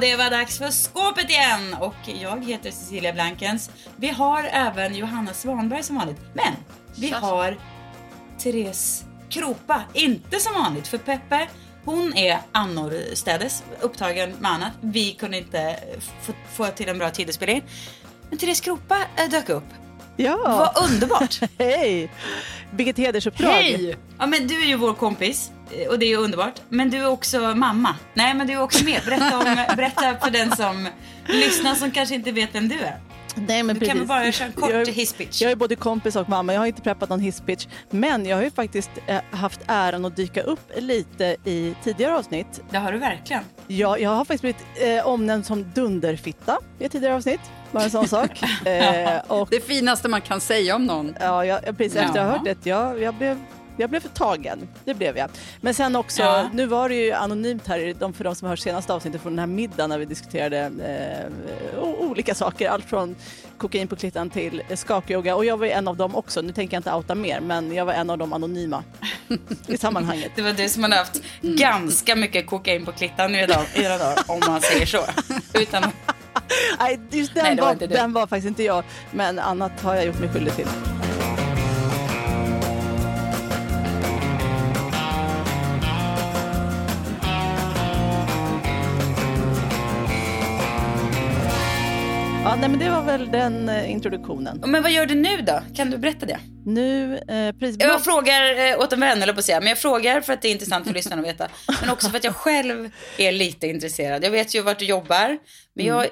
Det var dags för skåpet igen och jag heter Cecilia Blankens. Vi har även Johanna Svanberg som vanligt, men vi har Therese Kropa, inte som vanligt för Peppe hon är annorstädes upptagen med annat. Vi kunde inte få, få till en bra tid att spela in. Men Therese Kropa eh, dök upp. Ja. Vad underbart! Hej! Vilket hedersuppdrag. Hej! Ja, men du är ju vår kompis och det är ju underbart. Men du är också mamma. Nej, men du är också med. Berätta, om, berätta för den som lyssnar som kanske inte vet vem du är. Nej, men Du precis. kan väl bara köra en kort jag, är- hisspitch? Jag är både kompis och mamma. Jag har inte preppat någon hisspitch. Men jag har ju faktiskt eh, haft äran att dyka upp lite i tidigare avsnitt. Det har du verkligen. Jag, jag har faktiskt blivit eh, omnämnd som dunderfitta i ett tidigare avsnitt. Bara en sån sak. Eh, och Det finaste man kan säga om någon. ja, jag, jag- precis efter att ha Jaha. hört det, jag, jag blev jag blev tagen, det blev jag. Men sen också, Ja. nu var det ju anonymt här, de, för de som har hört senaste avsnittet från den här middagen när vi diskuterade eh, olika saker, allt från kokain på klittan till skakyoga och jag var en av dem också, nu tänker jag inte outa mer, men jag var en av de anonyma i sammanhanget. Det var du som hade haft ganska mycket kokain på klittan i idag, om man säger så. Utan, Nej, just den, Nej, var var, den var faktiskt inte jag, men annat har jag gjort mig skyldig till. Ja, nej, men det var väl den eh, introduktionen. men vad gör du nu då? Kan du berätta det? Nu, eh, precis. Jag frågar eh, åt en vän, eller på att säga, men jag frågar för att det är intressant för lyssnarna att veta. Men också för att jag själv är lite intresserad. Jag vet ju vart du jobbar, men jag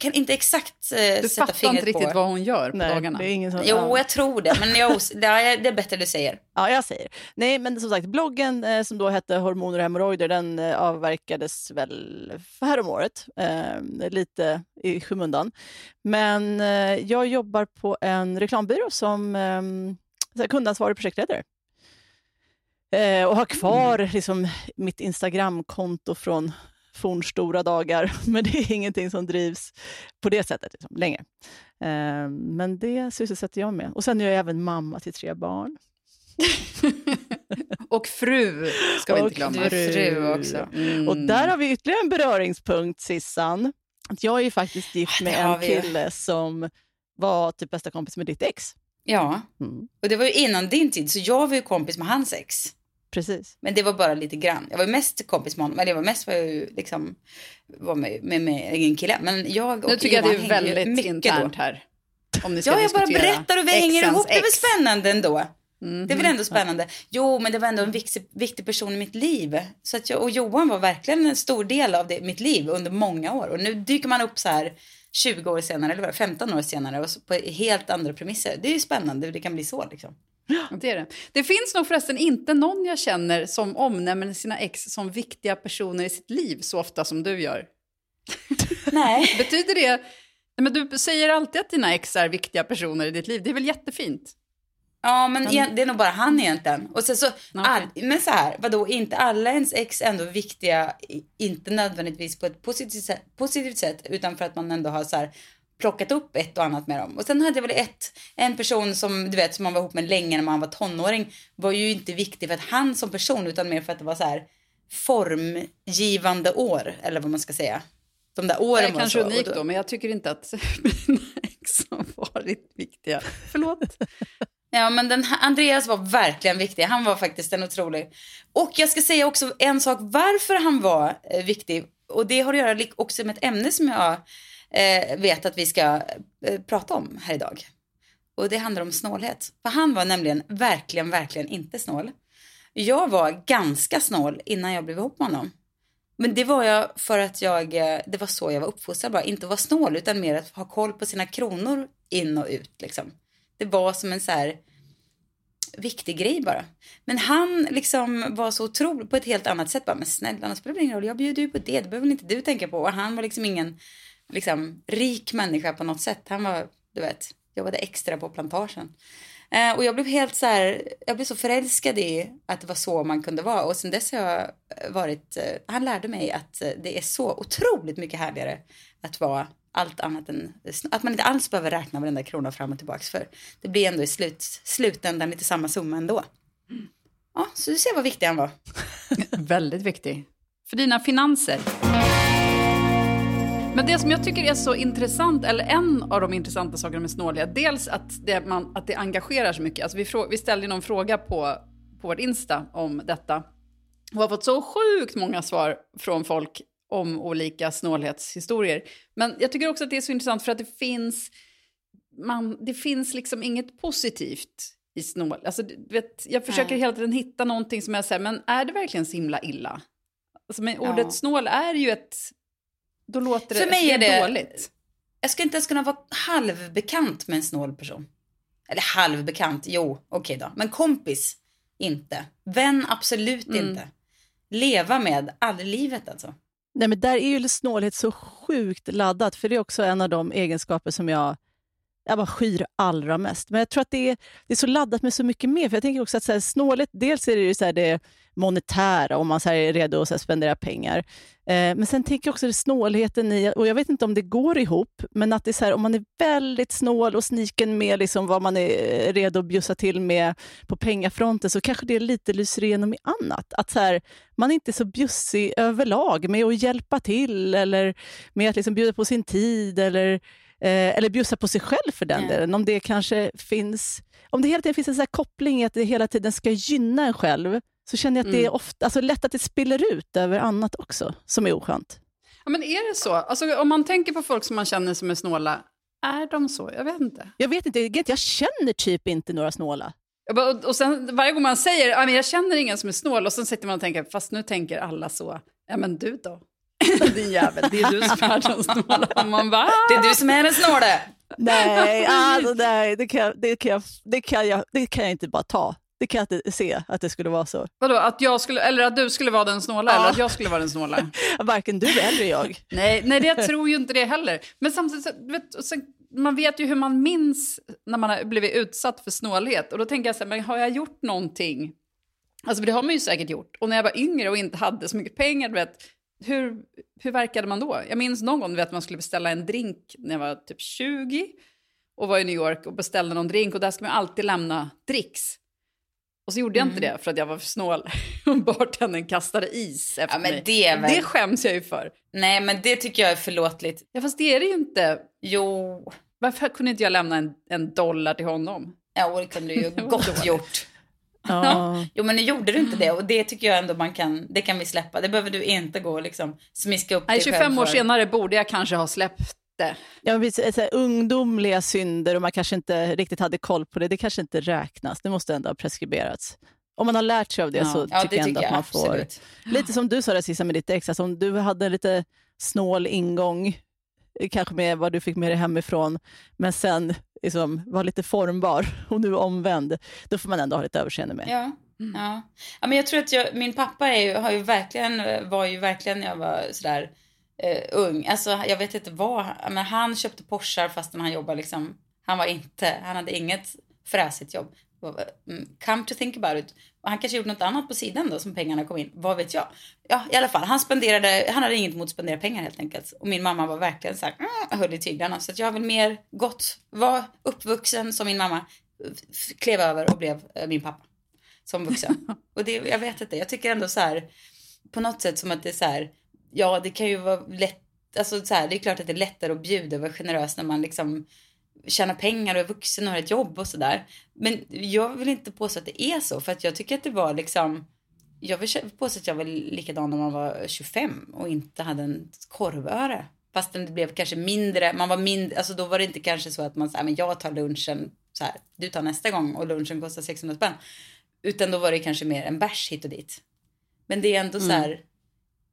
kan inte exakt eh, Du sätta fattar fingret inte riktigt på. vad hon gör på Nej, dagarna. det är ingen som... Jo, ja. jag tror det, men jag, det är det är bättre du säger. Ja, jag säger. Nej, men som sagt, bloggen eh, som då hette Hormoner och hemorrojder, den eh, avverkades väl häromåret, eh, lite i skymundan. Men eh, jag jobbar på en reklambyrå som eh, här kundansvarig projektledare. Eh, och har kvar liksom, mitt Instagramkonto från fornstora dagar, men det är ingenting som drivs på det sättet liksom, längre. Eh, men det sysselsätter jag med. Och sen är jag även mamma till tre barn. Och fru ska vi inte glömma. Är fru också. Mm. Och där har vi ytterligare en beröringspunkt, Sissan. Jag är ju faktiskt gift med en kille som var typ bästa kompis med ditt ex. Ja, Mm. och det var ju innan din tid, så jag var ju kompis med hans ex. Precis. Men det var bara lite grann. Jag var mest kompis med honom, eller jag var mest var jag ju liksom var med, med, med egen kille. Men jag och Nu tycker jag det Johan är väldigt internt då. här. Om ni ska Ja, jag bara berättar hur vi hänger ihop. Det är väl spännande ändå. Mhm. Det är väl ändå spännande. Jo, men det var ändå en viktig, viktig person i mitt liv. Så att jag, och Johan var verkligen en stor del av det, mitt liv under många år. Och nu dyker man upp så här 20 år senare, eller vad, 15 år senare, och så på helt andra premisser. Det är ju spännande hur det kan bli så liksom. Det, är det. det finns nog förresten inte någon jag känner som omnämner sina ex som viktiga personer i sitt liv så ofta som du gör. Nej. Betyder det... Men du säger alltid att dina ex är viktiga personer i ditt liv. Det är väl jättefint? Ja, men det är nog bara han egentligen. Och sen så, all, men så här, vadå, inte alla ens ex ändå viktiga, inte nödvändigtvis på ett positivt sätt, positivt sätt utan för att man ändå har så här plockat upp ett och annat med dem. Och sen hade jag väl ett, en person som du vet som man var ihop med länge när man var tonåring var ju inte viktig för att han som person utan mer för att det var så här formgivande år eller vad man ska säga. De där Det åren är var kanske unikt då, men jag tycker inte att mina ex har varit viktiga. Förlåt. Ja, men den Andreas var verkligen viktig. Han var faktiskt en otrolig. Och jag ska säga också en sak varför han var eh, viktig. Och det har att göra också med ett ämne som jag eh, vet att vi ska eh, prata om här idag. Och det handlar om snålhet. För han var nämligen verkligen, verkligen inte snål. Jag var ganska snål innan jag blev ihop med honom. Men det var jag för att jag, eh, det var så jag var uppfostrad bara. Inte att vara snål utan mer att ha koll på sina kronor in och ut liksom. Det var som en så här viktig grej bara. Men han liksom var så otrolig på ett helt annat sätt. Bara, men snälla, annars spelar det ingen roll. Jag bjuder ju på det. Det behöver inte du tänka på. Och han var liksom ingen liksom, rik människa på något sätt. Han var, du vet, jobbade extra på plantagen. Eh, och jag blev helt så här, jag blev så förälskad i att det var så man kunde vara. Och sen dess har jag varit, eh, han lärde mig att eh, det är så otroligt mycket härligare att vara allt annat än, att man inte alls behöver räkna varenda krona fram och tillbaks för det blir ändå i slut, slutändan lite samma summa ändå. Ja, så du ser vad viktig han var. Väldigt viktig. För dina finanser. Men det som jag tycker är så intressant, eller en av de intressanta sakerna med snåliga, dels att det, man, att det engagerar så mycket. Alltså vi, frå, vi ställde någon fråga på, på vårt Insta om detta och har fått så sjukt många svar från folk om olika snålhetshistorier. Men jag tycker också att det är så intressant för att det finns, man, det finns liksom inget positivt i snål. Alltså, vet, jag försöker Nej. hela tiden hitta någonting som jag säger, men är det verkligen så himla illa? Alltså, men ordet ja. snål är ju ett då låter det, För mig är det dåligt. Jag skulle inte ens kunna vara halvbekant med en snål person. Eller halvbekant, jo, okej okay då. Men kompis, inte. Vän, absolut mm. inte. Leva med, aldrig livet alltså. Nej, men där är ju snålhet så sjukt laddat, för det är också en av de egenskaper som jag jag bara skyr allra mest. Men jag tror att det är, det är så laddat med så mycket mer. För jag tänker också att så här, snålet, dels är det ju så här, det monetära, om man så är redo att så spendera pengar. Eh, men sen tänker jag också det snålheten i, och jag vet inte om det går ihop, men att det är här, om man är väldigt snål och sniken med liksom vad man är redo att bjussa till med på pengafronten, så kanske det lite lyser igenom i annat. Att så här, man är inte så bjussig överlag med att hjälpa till eller med att liksom bjuda på sin tid eller Eh, eller bjussa på sig själv för den delen. Om det kanske finns, om det hela tiden finns en sån koppling att det hela tiden ska gynna en själv, så känner jag att mm. det är ofta, alltså lätt att det spiller ut över annat också, som är oskönt. Ja, men är det så? Alltså, om man tänker på folk som man känner som är snåla, är de så? Jag vet inte. Jag vet inte, jag känner typ inte några snåla. Och, och sen varje gång man säger att jag känner ingen som är snål och sen sitter man och tänker, fast nu tänker alla så. Ja men du då? Din jävel, det är du som är den snåla. Man bara, det är du som är den snåle. Nej, alltså, nej det, kan, det, kan det, kan jag, det kan jag inte bara ta. Det kan jag inte se att det skulle vara så. Vadå, att jag skulle, eller att du skulle vara den snåla ja. eller att jag skulle vara den snåla? Varken du eller jag. nej, nej, jag tror ju inte det heller. Men samtidigt, vet, sen, man vet ju hur man minns när man har blivit utsatt för snålhet. Och då tänker jag så här, men har jag gjort någonting? Alltså det har man ju säkert gjort. Och när jag var yngre och inte hade så mycket pengar, du vet, hur, hur verkade man då? Jag minns någon gång att man skulle beställa en drink när jag var typ 20 och var i New York och beställde någon drink och där ska man alltid lämna dricks. Och så gjorde jag inte mm. det för att jag var för snål. Och bartendern kastade is efter ja, mig. Det, väl... det skäms jag ju för. Nej, men det tycker jag är förlåtligt. Ja, fast det är det ju inte. Jo. Varför kunde inte jag lämna en, en dollar till honom? Ja, det kunde du ju gott gjort. Ja. Jo men nu gjorde du inte det och det tycker jag ändå man kan, det kan vi släppa. Det behöver du inte gå och liksom smiska upp Nej, 25 år senare borde jag kanske ha släppt. Ja, men, så, så, ungdomliga synder och man kanske inte riktigt hade koll på det, det kanske inte räknas. Det måste ändå ha preskriberats. Om man har lärt sig av det ja. så tycker jag ändå att man får... Absolut. Lite som du sa det sista med ditt ex, alltså, om du hade lite snål ingång, kanske med vad du fick med dig hemifrån, men sen liksom, var lite formbar och nu omvänd, då får man ändå ha lite överseende med. Ja. Mm. Ja. ja, men jag tror att jag, min pappa är har ju verkligen, var ju verkligen när jag var sådär uh, ung. Alltså jag vet inte vad, men han köpte Porschar fastän han jobbade liksom, han var inte, han hade inget fräsigt jobb. Mm, come to think about it. Han kanske gjorde något annat på sidan då som pengarna kom in. Vad vet jag? Ja, i alla fall. Han spenderade, han hade inget emot att spendera pengar helt enkelt. Och min mamma var verkligen så här, mm, höll i tyglarna. Så att jag har väl mer gått, var uppvuxen som min mamma, klev över och blev äh, min pappa. Som vuxen. och det, jag vet inte, jag tycker ändå så här, på något sätt som att det är så här, ja det kan ju vara lätt, alltså så här, det är klart att det är lättare att bjuda och vara generös när man liksom tjäna pengar och är vuxen och har ett jobb och sådär. Men jag vill inte påstå att det är så för att jag tycker att det var liksom jag vill påstå att jag var likadan när man var 25 och inte hade en korvöre. Fastän det blev kanske mindre, man var mindre, alltså då var det inte kanske så att man sa, men jag tar lunchen så här, du tar nästa gång och lunchen kostar 600 spänn. Utan då var det kanske mer en bärs hit och dit. Men det är ändå mm. så här,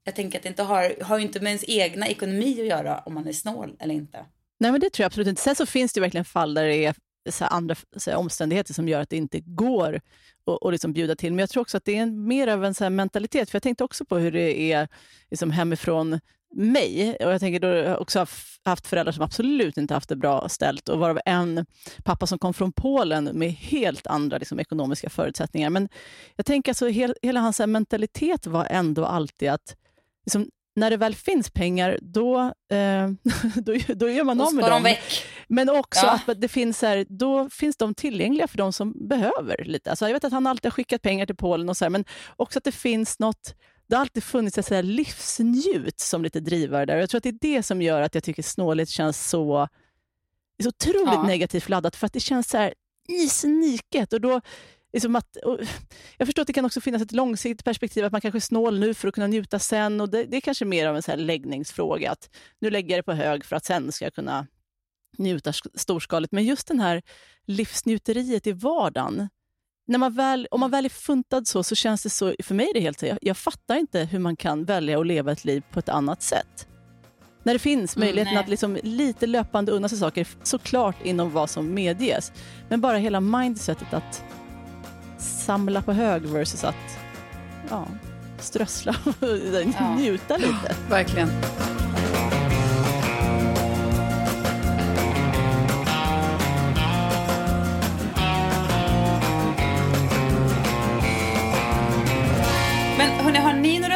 jag tänker att det inte har, har inte med ens egna ekonomi att göra om man är snål eller inte. Nej, men det tror jag absolut inte. Sen så finns det verkligen fall där det är så andra så omständigheter som gör att det inte går att liksom bjuda till. Men jag tror också att det är en, mer av en så mentalitet. För jag tänkte också på hur det är liksom hemifrån mig. Och jag tänker då jag har också haft föräldrar som absolut inte haft det bra ställt och varav en pappa som kom från Polen med helt andra liksom, ekonomiska förutsättningar. Men jag tänker alltså hel, hela hans mentalitet var ändå alltid att liksom, när det väl finns pengar, då, eh, då, då gör man av med dem. Väck. Men också ja. att det finns här, då finns de tillgängliga för de som behöver lite. Alltså jag vet att han alltid har skickat pengar till Polen, och så här, men också att det finns något det har alltid funnits ett livsnjut som lite drivare där. Jag tror att det är det som gör att jag tycker snålhet känns så, så otroligt ja. negativt laddat. För att det känns så här i sniket. Och då, liksom att, jag förstår att det kan också finnas ett långsiktigt perspektiv, att man kanske är snål nu för att kunna njuta sen. Och det, det är kanske mer av en så läggningsfråga, att nu lägger jag det på hög för att sen ska jag kunna njuta storskaligt. Men just den här livsnjuteriet i vardagen, när man väl, om man väl är funtad så, så känns det så, för mig är det helt jag, jag fattar inte hur man kan välja att leva ett liv på ett annat sätt. När det finns mm, möjligheten mm, att liksom lite löpande unna sig saker, såklart inom vad som medges. Men bara hela mindsetet att samla på hög versus att ja, strössla och ja. njuta lite. Verkligen.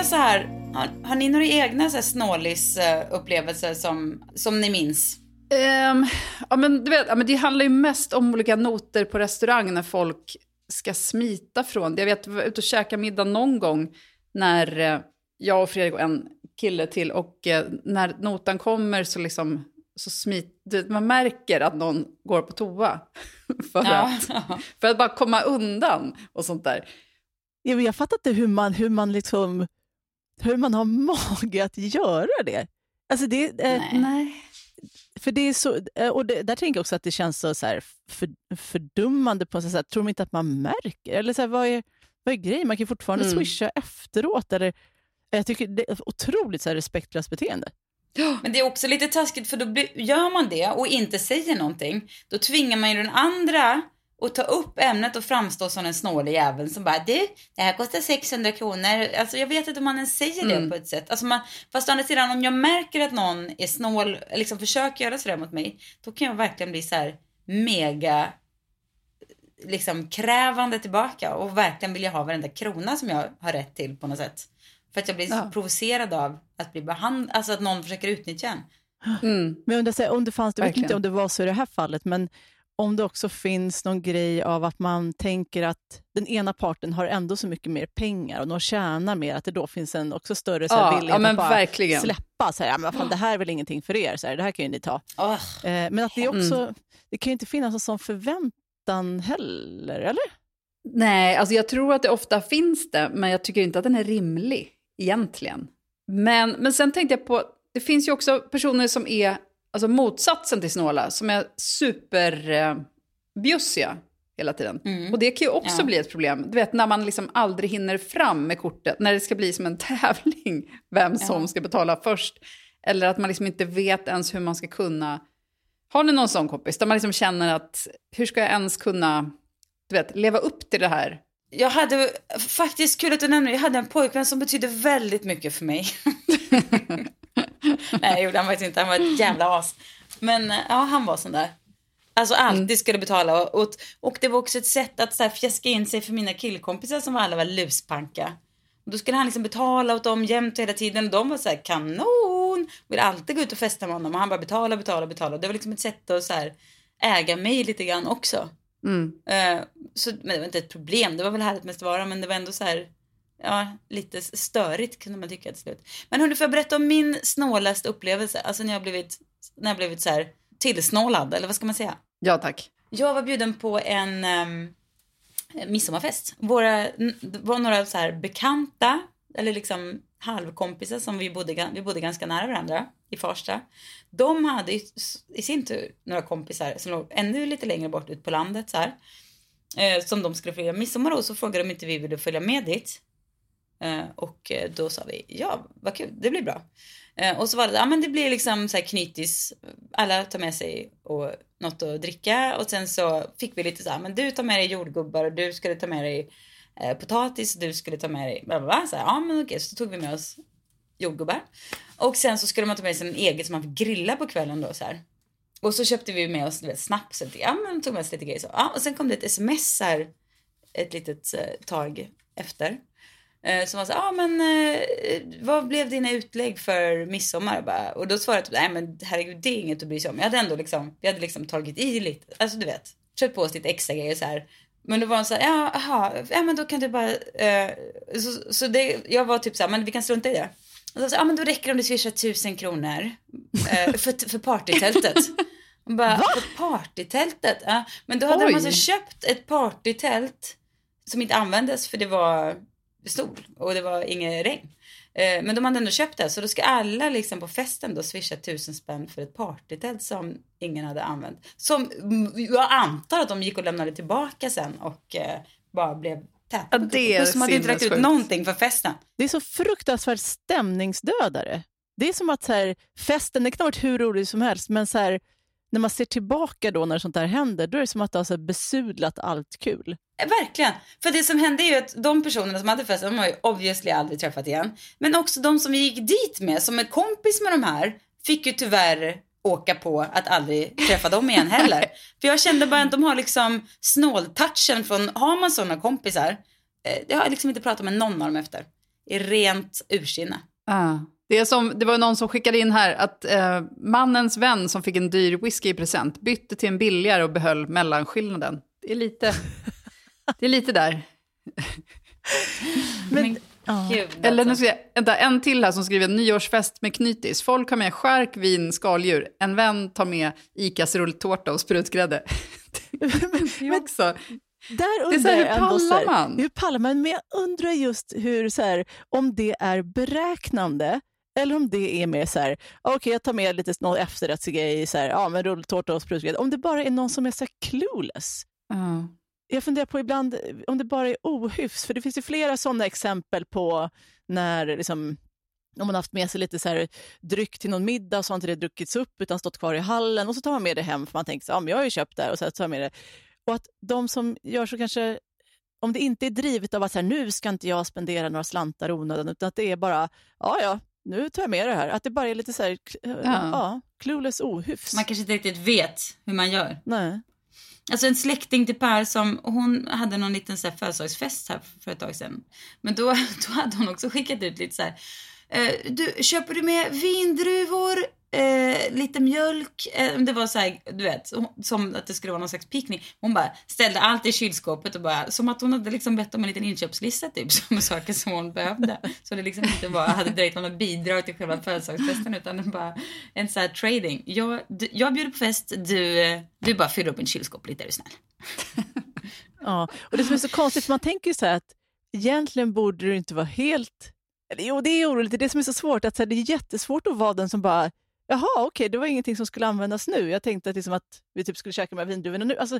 så här, har, har ni några egna så här snålis-upplevelser som, som ni minns? Um, ja, men du vet, ja, men det handlar ju mest om olika noter på restaurang när folk ska smita från det. Jag vet, jag var ute och käkade middag någon gång när eh, jag och Fredrik och en kille till och eh, när notan kommer så liksom så smit, man märker att någon går på toa för, ja. att, för att bara komma undan och sånt där. Jag fattar inte hur man, hur man liksom hur man har mage att göra det. Alltså det eh, nej. För det är så, eh, och det, där tänker jag också att det känns så, så här för, fördummande på något sätt. Tror de inte att man märker? Eller så här, vad, är, vad är grejen? Man kan fortfarande mm. swisha efteråt. Eller, jag tycker det är otroligt så här, respektlöst beteende. Men det är också lite taskigt för då gör man det och inte säger någonting. Då tvingar man ju den andra och ta upp ämnet och framstå som en snålig jävel som bara du, det här kostar 600 kronor. Alltså jag vet inte om man ens säger det mm. på ett sätt. Alltså man, fast å andra sidan om jag märker att någon är snål, liksom försöker göra sådär mot mig, då kan jag verkligen bli så här mega liksom krävande tillbaka och verkligen vilja ha varenda krona som jag har rätt till på något sätt. För att jag blir ja. provocerad av att bli behandlad, alltså att någon försöker utnyttja en. Mm. Men undrar, om det fanns, jag vet inte om det var så i det här fallet, men om det också finns någon grej av att man tänker att den ena parten har ändå så mycket mer pengar och de tjänar mer, att det då finns en också större så här, ja, villighet ja, att bara verkligen. släppa. Så här, ja, men fan, det här är väl ingenting för er, så här, det här kan ju ni ta. Oh. Eh, men att det också, mm. det kan ju inte finnas en sån förväntan heller, eller? Nej, alltså jag tror att det ofta finns det, men jag tycker inte att den är rimlig egentligen. Men, men sen tänkte jag på, det finns ju också personer som är alltså motsatsen till snåla, som är superbjussiga eh, hela tiden. Mm. Och det kan ju också ja. bli ett problem. Du vet när man liksom aldrig hinner fram med kortet, när det ska bli som en tävling vem som ja. ska betala först. Eller att man liksom inte vet ens hur man ska kunna... Har ni någon sån kompis där man liksom känner att hur ska jag ens kunna du vet, leva upp till det här? Jag hade faktiskt, kul att du nämner jag hade en pojkvän som betydde väldigt mycket för mig. Nej, det gjorde han faktiskt inte. Han var ett jävla as. Men ja, han var sån där. Alltså alltid mm. skulle betala. Och, och det var också ett sätt att så här, fjäska in sig för mina killkompisar som alla var luspanka. Och då skulle han liksom betala åt dem jämt hela tiden. Och de var så här kanon. Ville alltid gå ut och festa med honom. Och han bara betala, betala, betala. Det var liksom ett sätt att så här, äga mig lite grann också. Mm. Uh, så, men det var inte ett problem. Det var väl härligt mest vara. Men det var ändå så här ja, lite störigt kunde man tycka till slut. Men hörni, får jag berätta om min snålaste upplevelse? Alltså när jag blivit, när jag blivit så här tillsnålad, eller vad ska man säga? Ja, tack. Jag var bjuden på en um, midsommarfest. Våra, det var några så här bekanta, eller liksom halvkompisar som vi bodde, vi bodde ganska nära varandra i Farsta. De hade i, i sin tur några kompisar som låg ännu lite längre bort ut på landet så här. Eh, som de skulle fira midsommar hos så frågade de inte vi ville följa med dit. Eh, och eh, då sa vi, ja vad kul, det blir bra. Eh, och så var det, ja men det blir liksom så här knytis, alla tar med sig och något att dricka och sen så fick vi lite så här, men du tar med dig jordgubbar och du skulle ta med dig eh, potatis och du skulle ta med dig bla bla bla. Så här, ja men okej, så tog vi med oss jordgubbar. Och sen så skulle man ta med sig en egen som man fick grilla på kvällen då så här. Och så köpte vi med oss vet, snaps och ja men tog med oss lite grejer så. Ja, och sen kom det ett sms här ett litet eh, tag efter. Eh, som var så ah, men eh, vad blev dina utlägg för midsommar? Bara, och då svarade jag, nej men herregud det är inget att bry sig om. Jag hade ändå liksom, vi hade liksom tagit i lite, alltså du vet, köpt på oss lite extra grejer så här. Men då var hon så här, ja, aha, ja men då kan du bara, eh, så, så det, jag var typ så här, men vi kan strunta i det. Och så sa ja men då räcker det om du swishar tusen kronor eh, för, för partytältet. Hon bara, Va? för partytältet? Ja, men då hade Oj. de alltså köpt ett partytält som inte användes för det var stor och det var inget regn. Eh, men de hade ändå köpt det så då ska alla liksom på festen då swisha tusen spänn för ett partytält som ingen hade använt. Som jag antar att de gick och lämnade tillbaka sen och eh, bara blev täta. Ja, det är de hade inte räckt ut någonting för festen. Det är så fruktansvärt stämningsdödare. Det är som att så här, festen, det kan ha varit hur rolig som helst, men så här, när man ser tillbaka då när sånt här händer, då är det som att det har så besudlat allt kul. Eh, verkligen. För det som hände är ju att de personerna som hade festen, de har ju obviously aldrig träffat igen. Men också de som vi gick dit med, som är kompis med de här, fick ju tyvärr åka på att aldrig träffa dem igen heller. För jag kände bara att de har liksom snåltouchen från, har man sådana kompisar, eh, jag har liksom inte pratat med någon av dem efter. I rent ursinne. Ah. Det, är som, det var någon som skickade in här att eh, mannens vän som fick en dyr whisky i present bytte till en billigare och behöll mellanskillnaden. Det är lite, det är lite där. Men. Gud, alltså. Eller nu ska jag, vänta, en till här som skriver nyårsfest med knytis. Folk har med skärk, vin, skaldjur. En vän tar med Icas rulltårta och sprutgrädde. men, också. Där undrar det är här, hur pallar man? Hur pallar man? Men jag undrar just hur, så här, om det är beräknande eller om det är mer så här, okej okay, jag tar med lite någon efterrättsgrej, så här, ja men rulltårta och sprutgrädde. Om det bara är någon som är så clueless. Mm. Jag funderar på ibland om det bara är ohyfs, för det finns ju flera sådana exempel på när liksom, om man haft med sig lite så här dryck till någon middag och så har inte det druckits upp utan stått kvar i hallen och så tar man med det hem för man tänker så ja, men jag har ju köpt det och så tar man med det. Och att de som gör så kanske, om det inte är drivet av att så här, nu ska inte jag spendera några slantar onödan utan att det är bara, ja ja, nu tar jag med det här. Att det bara är lite så här, ja. Ja, clueless ohyfs. Man kanske inte riktigt vet hur man gör. Nej. Alltså en släkting till Per som, hon hade någon liten så här födelsedagsfest här för ett tag sedan. Men då, då hade hon också skickat ut lite så här, eh, du, köper du med vindruvor, eh, lite mjölk. Eh, det var så här, du vet, som att det skulle vara någon slags picknick. Hon bara ställde allt i kylskåpet och bara, som att hon hade liksom bett om en liten inköpslista typ, som saker som hon behövde. Så det liksom inte var, hade direkt något bidrag till själva födelsedagsfesten utan bara en så här trading. Jag, du, jag bjuder på fest, du, du bara fyller upp en kylskåp lite, är du snäll. ja, och det som är så konstigt, man tänker ju så här att egentligen borde du inte vara helt Jo, det är oroligt. Det är det som är så svårt. Att, så här, det är jättesvårt att vara den som bara Jaha, okej, okay, det var ingenting som skulle användas nu. Jag tänkte att, liksom att vi typ skulle käka med vindruvorna nu. Alltså,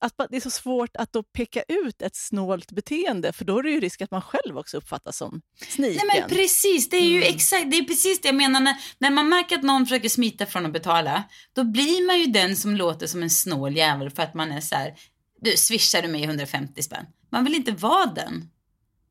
att det är så svårt att då peka ut ett snålt beteende, för då är det ju risk att man själv också uppfattas som sniken. Nej men precis, det är ju mm. exakt, det är precis det jag menar. När, när man märker att någon försöker smita från att betala, då blir man ju den som låter som en snål jävel för att man är så här, du swishar du mig 150 spänn. Man vill inte vara den.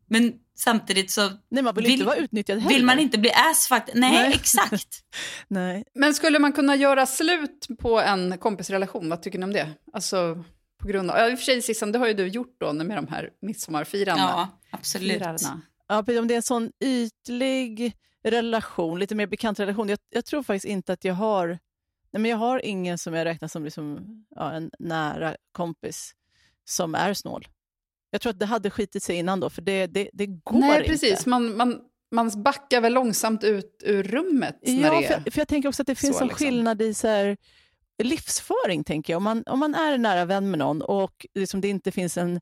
Men samtidigt så Nej, man vill, vill, inte vara utnyttjad heller. vill man inte bli assfucked. Nej, Nej. exakt. Nej. Men skulle man kunna göra slut på en kompisrelation? Vad tycker ni om det? Alltså, på grund av, ja, I och för sig Sissan, det har ju du gjort då med de här midsommarfirandena. Ja, absolut. Firarna. Ja, om det är en sån ytlig relation, lite mer bekant relation. Jag, jag tror faktiskt inte att jag har Nej, men jag har ingen som jag räknar som liksom, ja, en nära kompis som är snål. Jag tror att det hade skitit sig innan då, för det, det, det går Nej, inte. precis. Man, man, man backar väl långsamt ut ur rummet ja, när det är för, för jag tänker också att det finns så, en liksom. skillnad i så här, livsföring, tänker jag. Om man, om man är nära vän med någon och liksom det inte finns en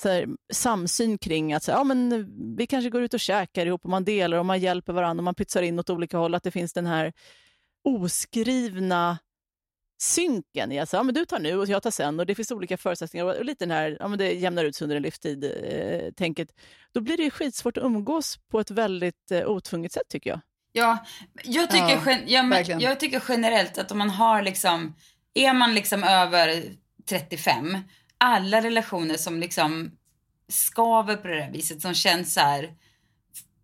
så här, samsyn kring att så här, ja, men vi kanske går ut och käkar ihop och man delar och man hjälper varandra och man pytsar in åt olika håll, att det finns den här oskrivna synken i att ja, men du tar nu och jag tar sen och det finns olika förutsättningar och, och lite den här, ja, men det jämnar ut sig under en livstid eh, tänket, då blir det skitsvårt att umgås på ett väldigt eh, otvunget sätt tycker jag. Ja, jag tycker, Ja, gen- ja, men, verkligen. jag tycker generellt att om man har liksom, är man liksom över 35, alla relationer som liksom skaver på det där viset, som känns så här,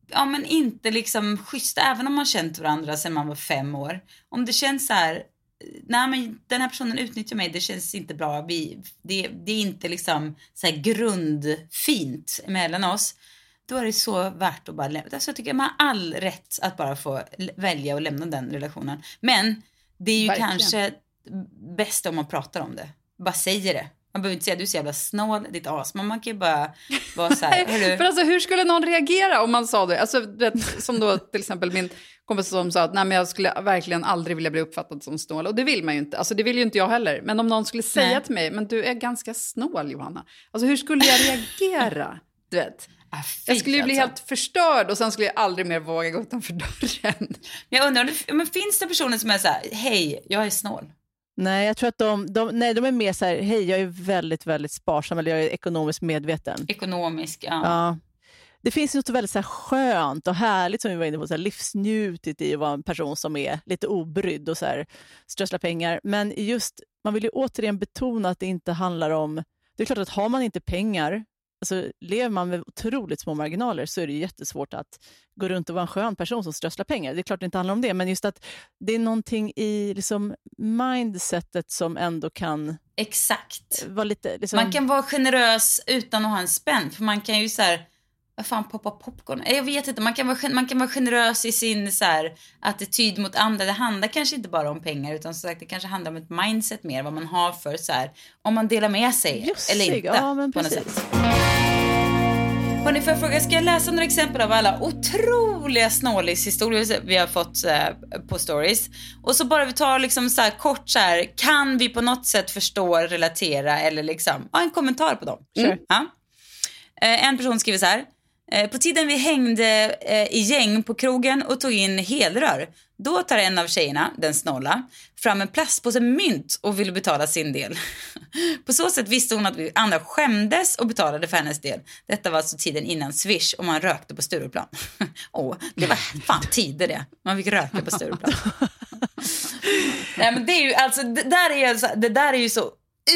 ja men inte liksom schyssta, även om man känt varandra sedan man var fem år. Om det känns så här, nej men den här personen utnyttjar mig, det känns inte bra, vi, det, det är inte liksom så grundfint mellan oss. Då är det så värt att bara lämna. Alltså jag tycker man har all rätt att bara få välja att lämna den relationen. Men det är ju Verkligen. kanske bäst om man pratar om det. Bara säger det. Man behöver inte säga du är så jävla snål, ditt as. Men man kan ju bara vara så här. För alltså, hur skulle någon reagera om man sa det? Alltså, vet, som då till exempel min kompis som sa att Nej, men jag skulle verkligen aldrig vilja bli uppfattad som snål. Och det vill man ju inte. Alltså, det vill ju inte jag heller. Men om någon skulle säga Nej. till mig, men du är ganska snål Johanna. Alltså hur skulle jag reagera? Du vet. Ah, Jag skulle ju bli alltså. helt förstörd och sen skulle jag aldrig mer våga gå utanför dörren. Men jag undrar, men finns det personer som är så här, hej, jag är snål. Nej, jag tror att de, de, nej, de är mer så här, hej, jag är väldigt, väldigt sparsam eller jag är ekonomiskt medveten. Ekonomisk, ja. Ja. Det finns något väldigt så här skönt och härligt som vi var inne på, så här livsnjutigt i att vara en person som är lite obrydd och så här, strössla pengar. Men just, man vill ju återigen betona att det inte handlar om... Det är klart att har man inte pengar, alltså lever man med otroligt små marginaler så är det jättesvårt att gå runt och vara en skön person som strösslar pengar. Det är klart det inte handlar om det, men just att det är någonting i liksom mindsetet som ändå kan Exakt. vara lite... Liksom, Man kan vara generös utan att ha en spänn. För man kan ju så här, vad fan, poppa popcorn? Eh, Jag vet inte, man kan vara, man kan vara generös i sin så här, attityd mot andra. Det handlar kanske inte bara om pengar utan som sagt det kanske handlar om ett mindset mer. Vad man har för så här, om man delar med sig Bjussig, eller inte. ja, men på något precis. sätt. Hörrni, får jag fråga, ska jag läsa några exempel av alla otroliga snålishistorier vi har fått eh, på stories? Och så bara vi tar liksom så kort så här, kan vi på något sätt förstå, relatera eller liksom, ja, en kommentar på dem. Sure. Ja. Eh, en person skriver så här. Eh, på tiden vi hängde eh, i gäng på krogen och tog in helrör, då tar en av tjejerna, den snåla, fram en plastpåse mynt och ville betala sin del. på så sätt visste hon att vi andra skämdes och betalade för hennes del. Detta var alltså tiden innan Swish och man rökte på Stureplan. Åh, det var fan tider det. Man fick röka på Stureplan. Nej men det är ju alltså, det där är, ju det där är ju så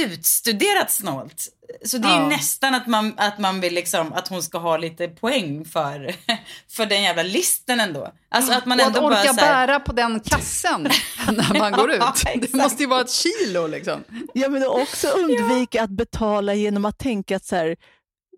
utstuderat snålt. Så det är ju Ja. nästan att man, att man vill liksom, att hon ska ha lite poäng för, för den jävla listen ändå. Alltså att man och att ändå orka här, bära på den kassen när man går ut. Ja, Det måste ju vara ett kilo liksom. Ja, men också undvika att betala genom att tänka att så här,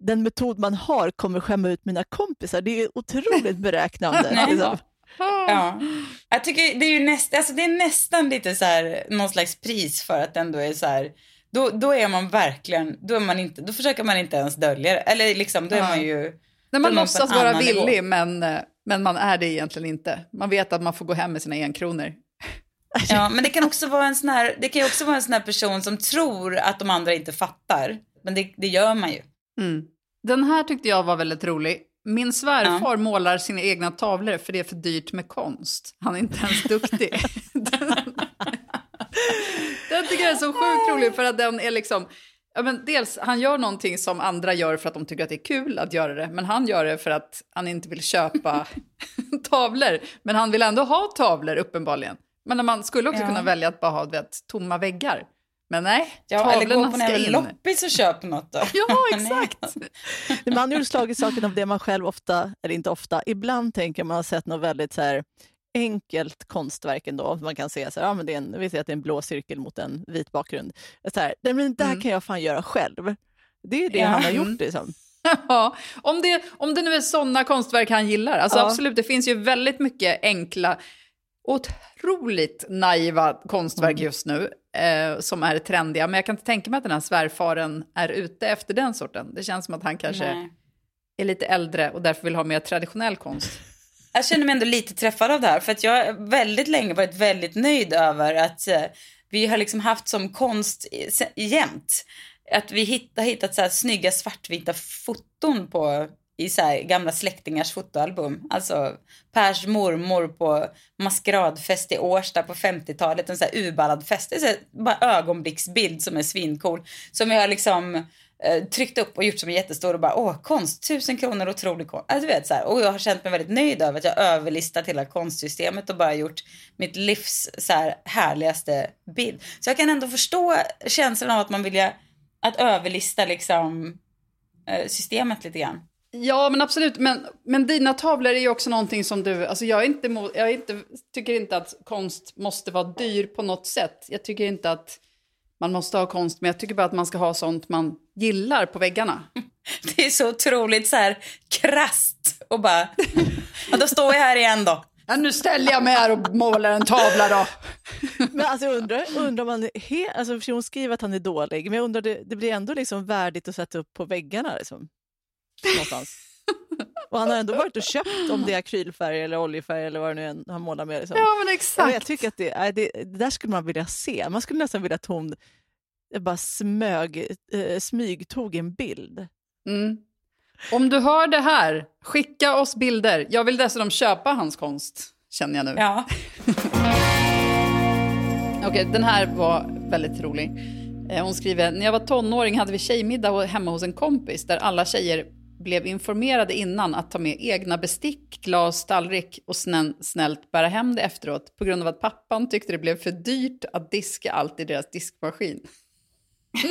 den metod man har kommer skämma ut mina kompisar. Det är otroligt beräknande. Nej. liksom. Ja. Jag tycker det är ju näst, alltså det är nästan lite så här, någon slags pris för att ändå är så här, då, då är man verkligen, då är man inte, då försöker man inte ens dölja det. Eller liksom, då är Ja. man ju... När man låtsas vara villig men, men man är det egentligen inte. Man vet att man får gå hem med sina enkronor. Ja, men det kan också vara en sån här, det kan också vara en sån här person som tror att de andra inte fattar. Men det, det gör man ju. Mm. Den här tyckte jag var väldigt rolig. Min svärfar målar sina egna tavlor för det är för dyrt med konst. Han är inte ens duktig. den är så sjukt rolig för att den är liksom... Ja, men dels, han gör någonting som andra gör för att de tycker att det är kul att göra det. Men han gör det för att han inte vill köpa tavlor. Men han vill ändå ha tavlor uppenbarligen. Men man skulle också Ja. kunna välja att bara ha vet, tomma väggar. Men nej, Ja, eller gå tavlorna på en ska in. loppis och köp något då. Ja, exakt. Man har ju slagit saken av det man själv ofta, eller inte ofta, ibland tänker man har sett något väldigt så här enkelt konstverk ändå. Man kan se så här, ja, men det är en, vi ser att det är en blå cirkel mot en vit bakgrund. Så här, "Nej, men det här kan jag fan göra själv. Det är det Ja. han har gjort. Liksom. Ja, om det, om det nu är sådana konstverk han gillar. Alltså Ja. absolut, det finns ju väldigt mycket enkla, otroligt naiva konstverk Mm. just nu eh, som är trendiga. Men jag kan inte tänka mig att den här svärfaren är ute efter den sorten. Det känns som att han kanske Nej. är lite äldre och därför vill ha mer traditionell konst. Jag känner mig ändå lite träffad av det här för att jag har väldigt länge varit väldigt nöjd över att eh, vi har liksom haft som konst jämt. Att vi hitt, har hittat så här snygga svartvita foton på i så här gamla släktingars fotoalbum. Alltså Pers mormor på maskeradfest i Årsta på 50-talet. En så här urballad fest. Det är så här, bara ögonblicksbild som är svincool. Som jag har liksom eh, tryckt upp och gjort som en jättestor och bara åh konst, tusen kronor, otrolig konst. Alltså, du vet, så här. Och jag har känt mig väldigt nöjd över att jag överlistat hela konstsystemet och bara gjort mitt livs så här, härligaste bild. Så jag kan ändå förstå känslan av att man vill att överlista liksom eh, systemet lite grann. Ja, men absolut. Men, men dina tavlor är ju också någonting som du... Alltså jag, är inte, jag är inte, tycker inte att konst måste vara dyr på något sätt. Jag tycker inte att man måste ha konst, men jag tycker bara att man ska ha sånt man gillar på väggarna. Det är så otroligt så här krasst och bara... Ja, då står jag här igen då. Ja, nu ställer jag mig här och målar en tavla då. Men alltså jag undrar, undrar man, he, alltså hon skriver att han är dålig, men jag undrar, det, det blir ändå liksom värdigt att sätta upp på väggarna liksom, någonstans. Och han har ändå varit och köpt om det är akrylfärg eller oljefärg eller vad det nu är han målar med. Liksom. Ja, men exakt. jag tycker att det, det, det, där skulle man vilja se. Man skulle nästan vilja att hon bara smög, eh, smygtog en bild. Mm. Om du hör det här, skicka oss bilder. Jag vill dessutom köpa hans konst, känner jag nu. Ja. Okej, okay, den här var väldigt rolig. Eh, hon skriver, när jag var tonåring hade vi tjejmiddag hemma hos en kompis där alla tjejer blev informerade innan att ta med egna bestick, glas, tallrik och snällt bära hem det efteråt på grund av att pappan tyckte det blev för dyrt att diska allt i deras diskmaskin.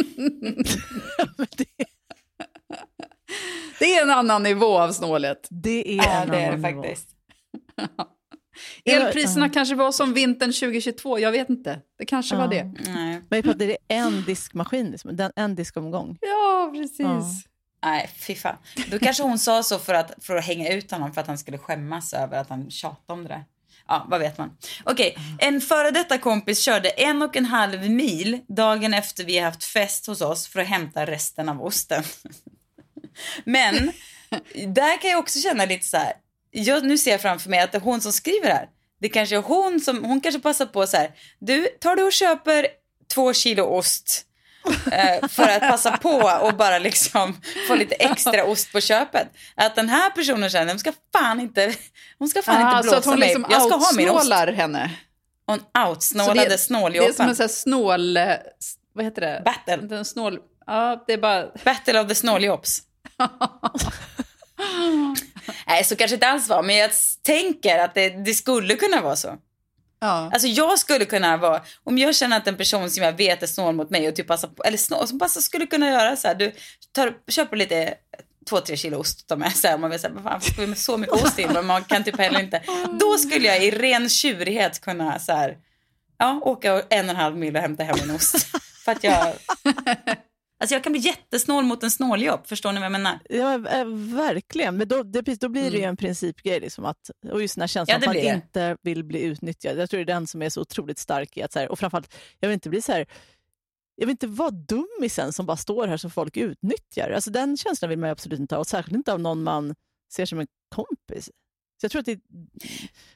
det är en annan nivå av snålhet. Det är, ja, det är det faktiskt. Elpriserna kanske var som vintern 2022, jag vet inte. Det kanske uh. var det. Nej. Men det är en diskmaskin, liksom. en diskomgång. Ja, precis. Uh. Nej, fy fan. Då kanske hon sa så för att, för att hänga ut honom för att han skulle skämmas över att han tjatade om det där. Ja, vad vet man. Okej, okay. en före detta kompis körde en och en halv mil dagen efter vi haft fest hos oss för att hämta resten av osten. Men där kan jag också känna lite så här. Jag, nu ser jag framför mig att det är hon som skriver här. Det kanske är hon som, hon kanske passar på så här. Du, tar du och köper två kilo ost för att passa på och bara liksom få lite extra ost på köpet. Att den här personen känner, hon ska fan inte, hon ska fan Aha, inte blåsa så att hon mig. Liksom Jag ska ha min ost. henne. Hon outsnålade snåljåpan. Det är som en sån här snål, eh, vad heter det? Battle. Den snål, ja, det är bara... Battle of the snåljops. Nej, så kanske inte alls var, men jag tänker att det, det skulle kunna vara så. Ja. Alltså jag skulle kunna vara, om jag känner att en person som jag vet är snål mot mig och typ passar på, eller snål, som passar skulle kunna göra så här, du tar, köper lite två, tre kilo ost ta med sig. Man vill säga, vad ska vi med så mycket ost in? Men man kan typ heller inte. Då skulle jag i ren tjurighet kunna så här, ja, åka en och en halv mil och hämta hem en ost. För att jag Alltså jag kan bli jättesnål mot en snåljobb, förstår ni vad jag menar? Ja, äh, verkligen. Men då, det, då blir det ju mm. en principgrej. Liksom att, och just den här känslan ja, att man inte vill bli utnyttjad. Jag tror det är den som är så otroligt stark i att, så här, och framförallt, jag vill inte bli så här, jag vill inte vara dummisen som bara står här som folk utnyttjar. Alltså den känslan vill man absolut inte ha, och särskilt inte av någon man ser som en kompis. Så jag tror att det,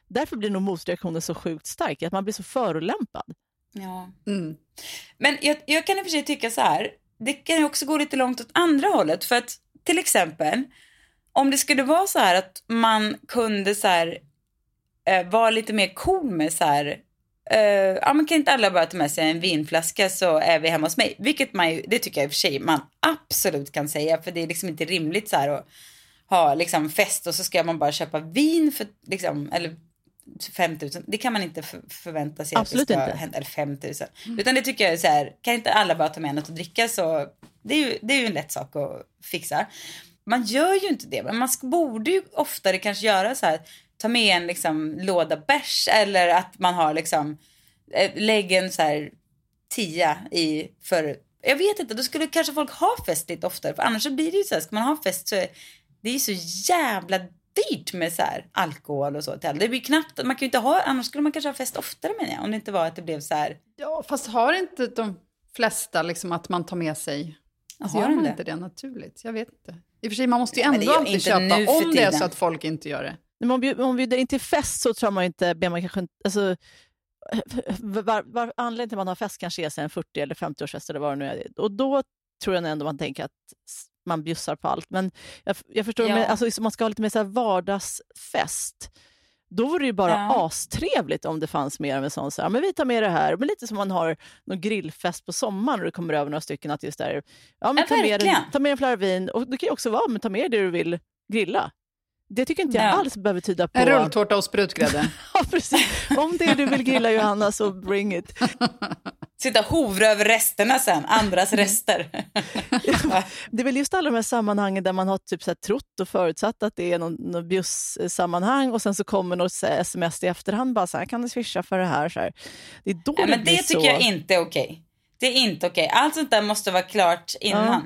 därför blir nog motreaktionen så sjukt stark, att man blir så förolämpad. Ja. Mm. Men jag, jag kan i och för sig tycka så här, det kan ju också gå lite långt åt andra hållet. För att till exempel, om det skulle vara så här att man kunde så här, eh, vara lite mer cool med så här, eh, ja men kan inte alla bara ta med sig en vinflaska så är vi hemma hos mig. Vilket man ju, det tycker jag i och för sig man absolut kan säga för det är liksom inte rimligt så här att ha liksom fest och så ska man bara köpa vin för liksom, eller 5 000. Det kan man inte förvänta sig Absolut att det ska inte. hända. Eller 5 000. Mm. Utan det tycker jag är så här, kan inte alla bara ta med något att dricka så det är ju, det är ju en lätt sak att fixa. Man gör ju inte det, men man borde ju oftare kanske göra så här, ta med en liksom låda bärs eller att man har liksom, eh, lägg en så här tia i för jag vet inte, då skulle kanske folk ha fest lite oftare. För annars så blir det ju så här, ska man ha fest så är det är ju så jävla dyrt med så här alkohol och så till Det blir knappt, man kan ju inte ha, annars skulle man kanske ha fest oftare menar jag. Om det inte var att det blev så här. Ja, fast har inte de flesta liksom att man tar med sig? Alltså, gör man det? inte det naturligt? Jag vet inte. I och för sig, man måste ju ändå alltid köpa om det är så att folk inte gör det. Men om, vi, om bjuder in till fest så tror man inte, ber man kanske inte, alltså, var, var, anledningen till att man har fest kanske är en 40 eller 50-årsfest eller vad det nu är. Och då tror jag ändå man tänker att man bjussar på allt. Men jag, jag förstår, Ja. men, alltså, man ska ha lite mer så vardagsfest. Då vore det ju bara Ja. astrevligt om det fanns mer av en sån, så här, men vi tar med det här. Men lite som man har någon grillfest på sommaren och det kommer över några stycken. Att just där, ja, men Ja, ta, med verkligen. en, ta med en flaska vin och det kan ju också vara, men ta med det du vill grilla. Det tycker inte jag Ja. alls behöver tyda på... En rulltårta och sprutgrädde. Ja, precis. Om det är du vill grilla Johanna så bring it. Sitta och hovra över resterna sen, andras rester. Det är väl just alla de här sammanhangen där man har typ så här trott och förutsatt att det är någon, någon bjuss-sammanhang och sen så kommer något så här sms i efterhand bara så här, kan du swisha för det här? Så här. Det är då Nej, det men blir det tycker så... jag inte är okej. Det är inte okej. Allt sånt där måste vara klart innan. Ja.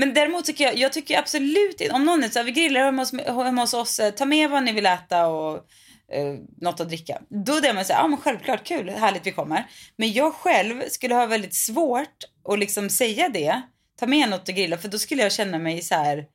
Men däremot tycker jag, jag tycker absolut inte, om någon är så här, vi grillar hemma hos, hemma hos oss, eh, ta med vad ni vill äta och eh, något att dricka. Då är det man säger, ja men självklart, kul, härligt vi kommer. Men jag själv skulle ha väldigt svårt att liksom säga det, ta med något att grilla, för då skulle jag känna mig så här,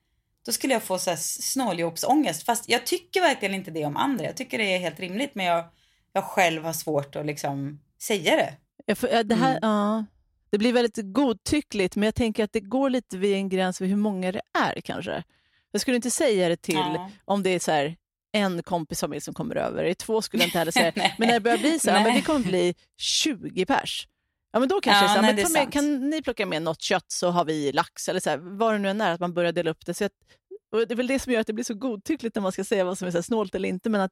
då skulle jag få så här snåljåpsångest. Fast jag tycker verkligen inte det om andra. Jag tycker det är helt rimligt, men jag, jag själv har svårt att liksom säga det. Ja, för, det, här, Mm. ja, det blir väldigt godtyckligt, men jag tänker att det går lite vid en gräns för hur många det är kanske. Jag skulle inte säga det till Ja. om det är så här, en kompis familj som kommer över. I två skulle jag inte heller säga Nej. Men när det börjar bli så här, men Nej. det kommer bli 20 pers. Ja, men då kanske Ja, så här, nej, men ta med, kan ni plocka med något kött så har vi lax eller så här, vad det nu än är, att man börjar dela upp det. Så att, det är väl det som gör att det blir så godtyckligt när man ska säga vad som är så snålt eller inte, men att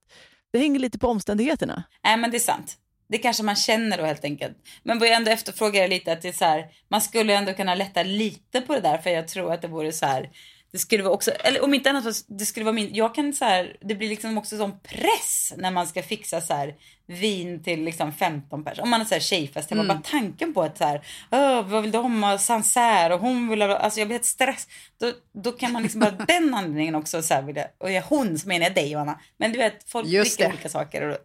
det hänger lite på omständigheterna. Nej men det är sant. Det kanske man känner då helt enkelt. Men vad jag ändå efterfrågar lite att det är så här, man skulle ändå kunna lätta lite på det där för jag tror att det vore så här, det skulle vara också, eller om inte annat, det skulle vara min, jag kan så här, det blir liksom också sån press när man ska fixa så här vin till liksom 15 pers. Om man är så här tjejfest, hemma, bara tanken på att så här, vad vill de ha, Sancerre och hon vill ha, alltså jag blir helt stress. Då, då kan man liksom bara den anledningen också så här vilja, och jag, hon så menar jag dig Johanna. Men du vet, folk Just dricker det. olika saker och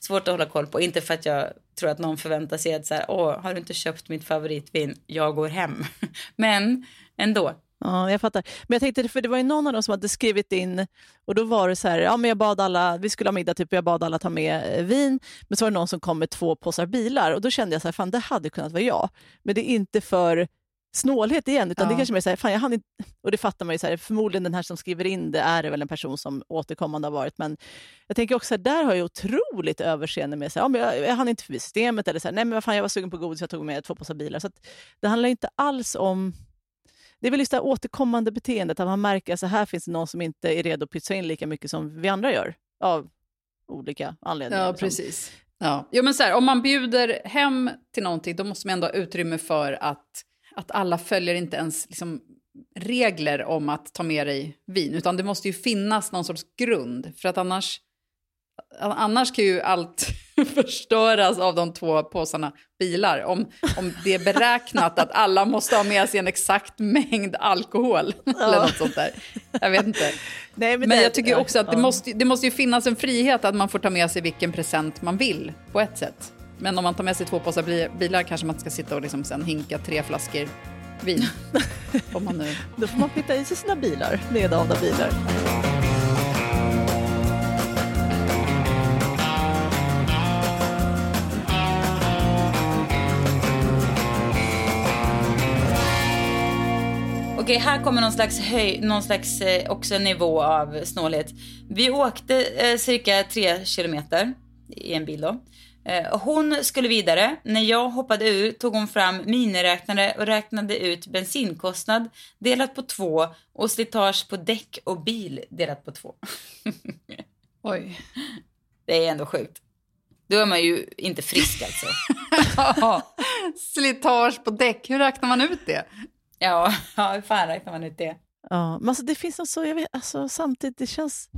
svårt att hålla koll på. Inte för att jag tror att någon förväntar sig att så här, åh, har du inte köpt mitt favoritvin? Jag går hem. Men ändå. Ja, jag fattar. Men jag tänkte, för det var ju någon av dem som hade skrivit in och då var det så här, ja men jag bad alla, vi skulle ha middag typ, och jag bad alla ta med eh, vin, men så var det någon som kom med två påsar bilar och då kände jag så här, fan det hade kunnat vara jag. Men det är inte för snålhet igen, utan det Ja. kanske mer så här, fan jag hann inte, och det fattar man ju så här, förmodligen den här som skriver in det är det väl en person som återkommande har varit, men jag tänker också att där har jag otroligt överseende med, så här, ja, men jag, jag hann inte förbi systemet, eller så här, nej men vad fan jag var sugen på godis, jag tog med två påsar bilar. Så att det handlar inte alls om det är väl just det här återkommande beteendet, att man märker att så här finns det någon som inte är redo att pytsa in lika mycket som vi andra gör, av olika anledningar. Ja, liksom. precis. Ja. Jo, men så här, om man bjuder hem till någonting, då måste man ändå ha utrymme för att, att alla följer inte ens liksom, regler om att ta med dig vin, utan det måste ju finnas någon sorts grund, för att annars, annars kan ju allt förstöras av de två påsarna bilar. Om, om det är beräknat att alla måste ha med sig en exakt mängd alkohol eller något sånt där. Jag vet inte. Nej, Men, det- jag tycker också att det, ja. måste, det måste ju finnas en frihet att man får ta med sig vilken present man vill på ett sätt. Men om man tar med sig två påsar bi- bilar kanske man ska sitta och liksom sen hinka tre flaskor vin. om man nu... Då får man pytta i sig sina bilar, nedavda bilar. Okej, här kommer någon slags, höj, någon slags eh, också nivå av snålhet. Vi åkte eh, cirka tre kilometer i en bil då. Eh, hon skulle vidare. När jag hoppade ur tog hon fram miniräknare och räknade ut bensinkostnad delat på två och slitage på däck och bil delat på två. Oj. Det är ändå sjukt. Då är man ju inte frisk alltså. Slitage på däck, hur räknar man ut det? Ja, ja hur fan räknar man ut det? Ja, men alltså det finns något så, jag vet, alltså samtidigt, det känns...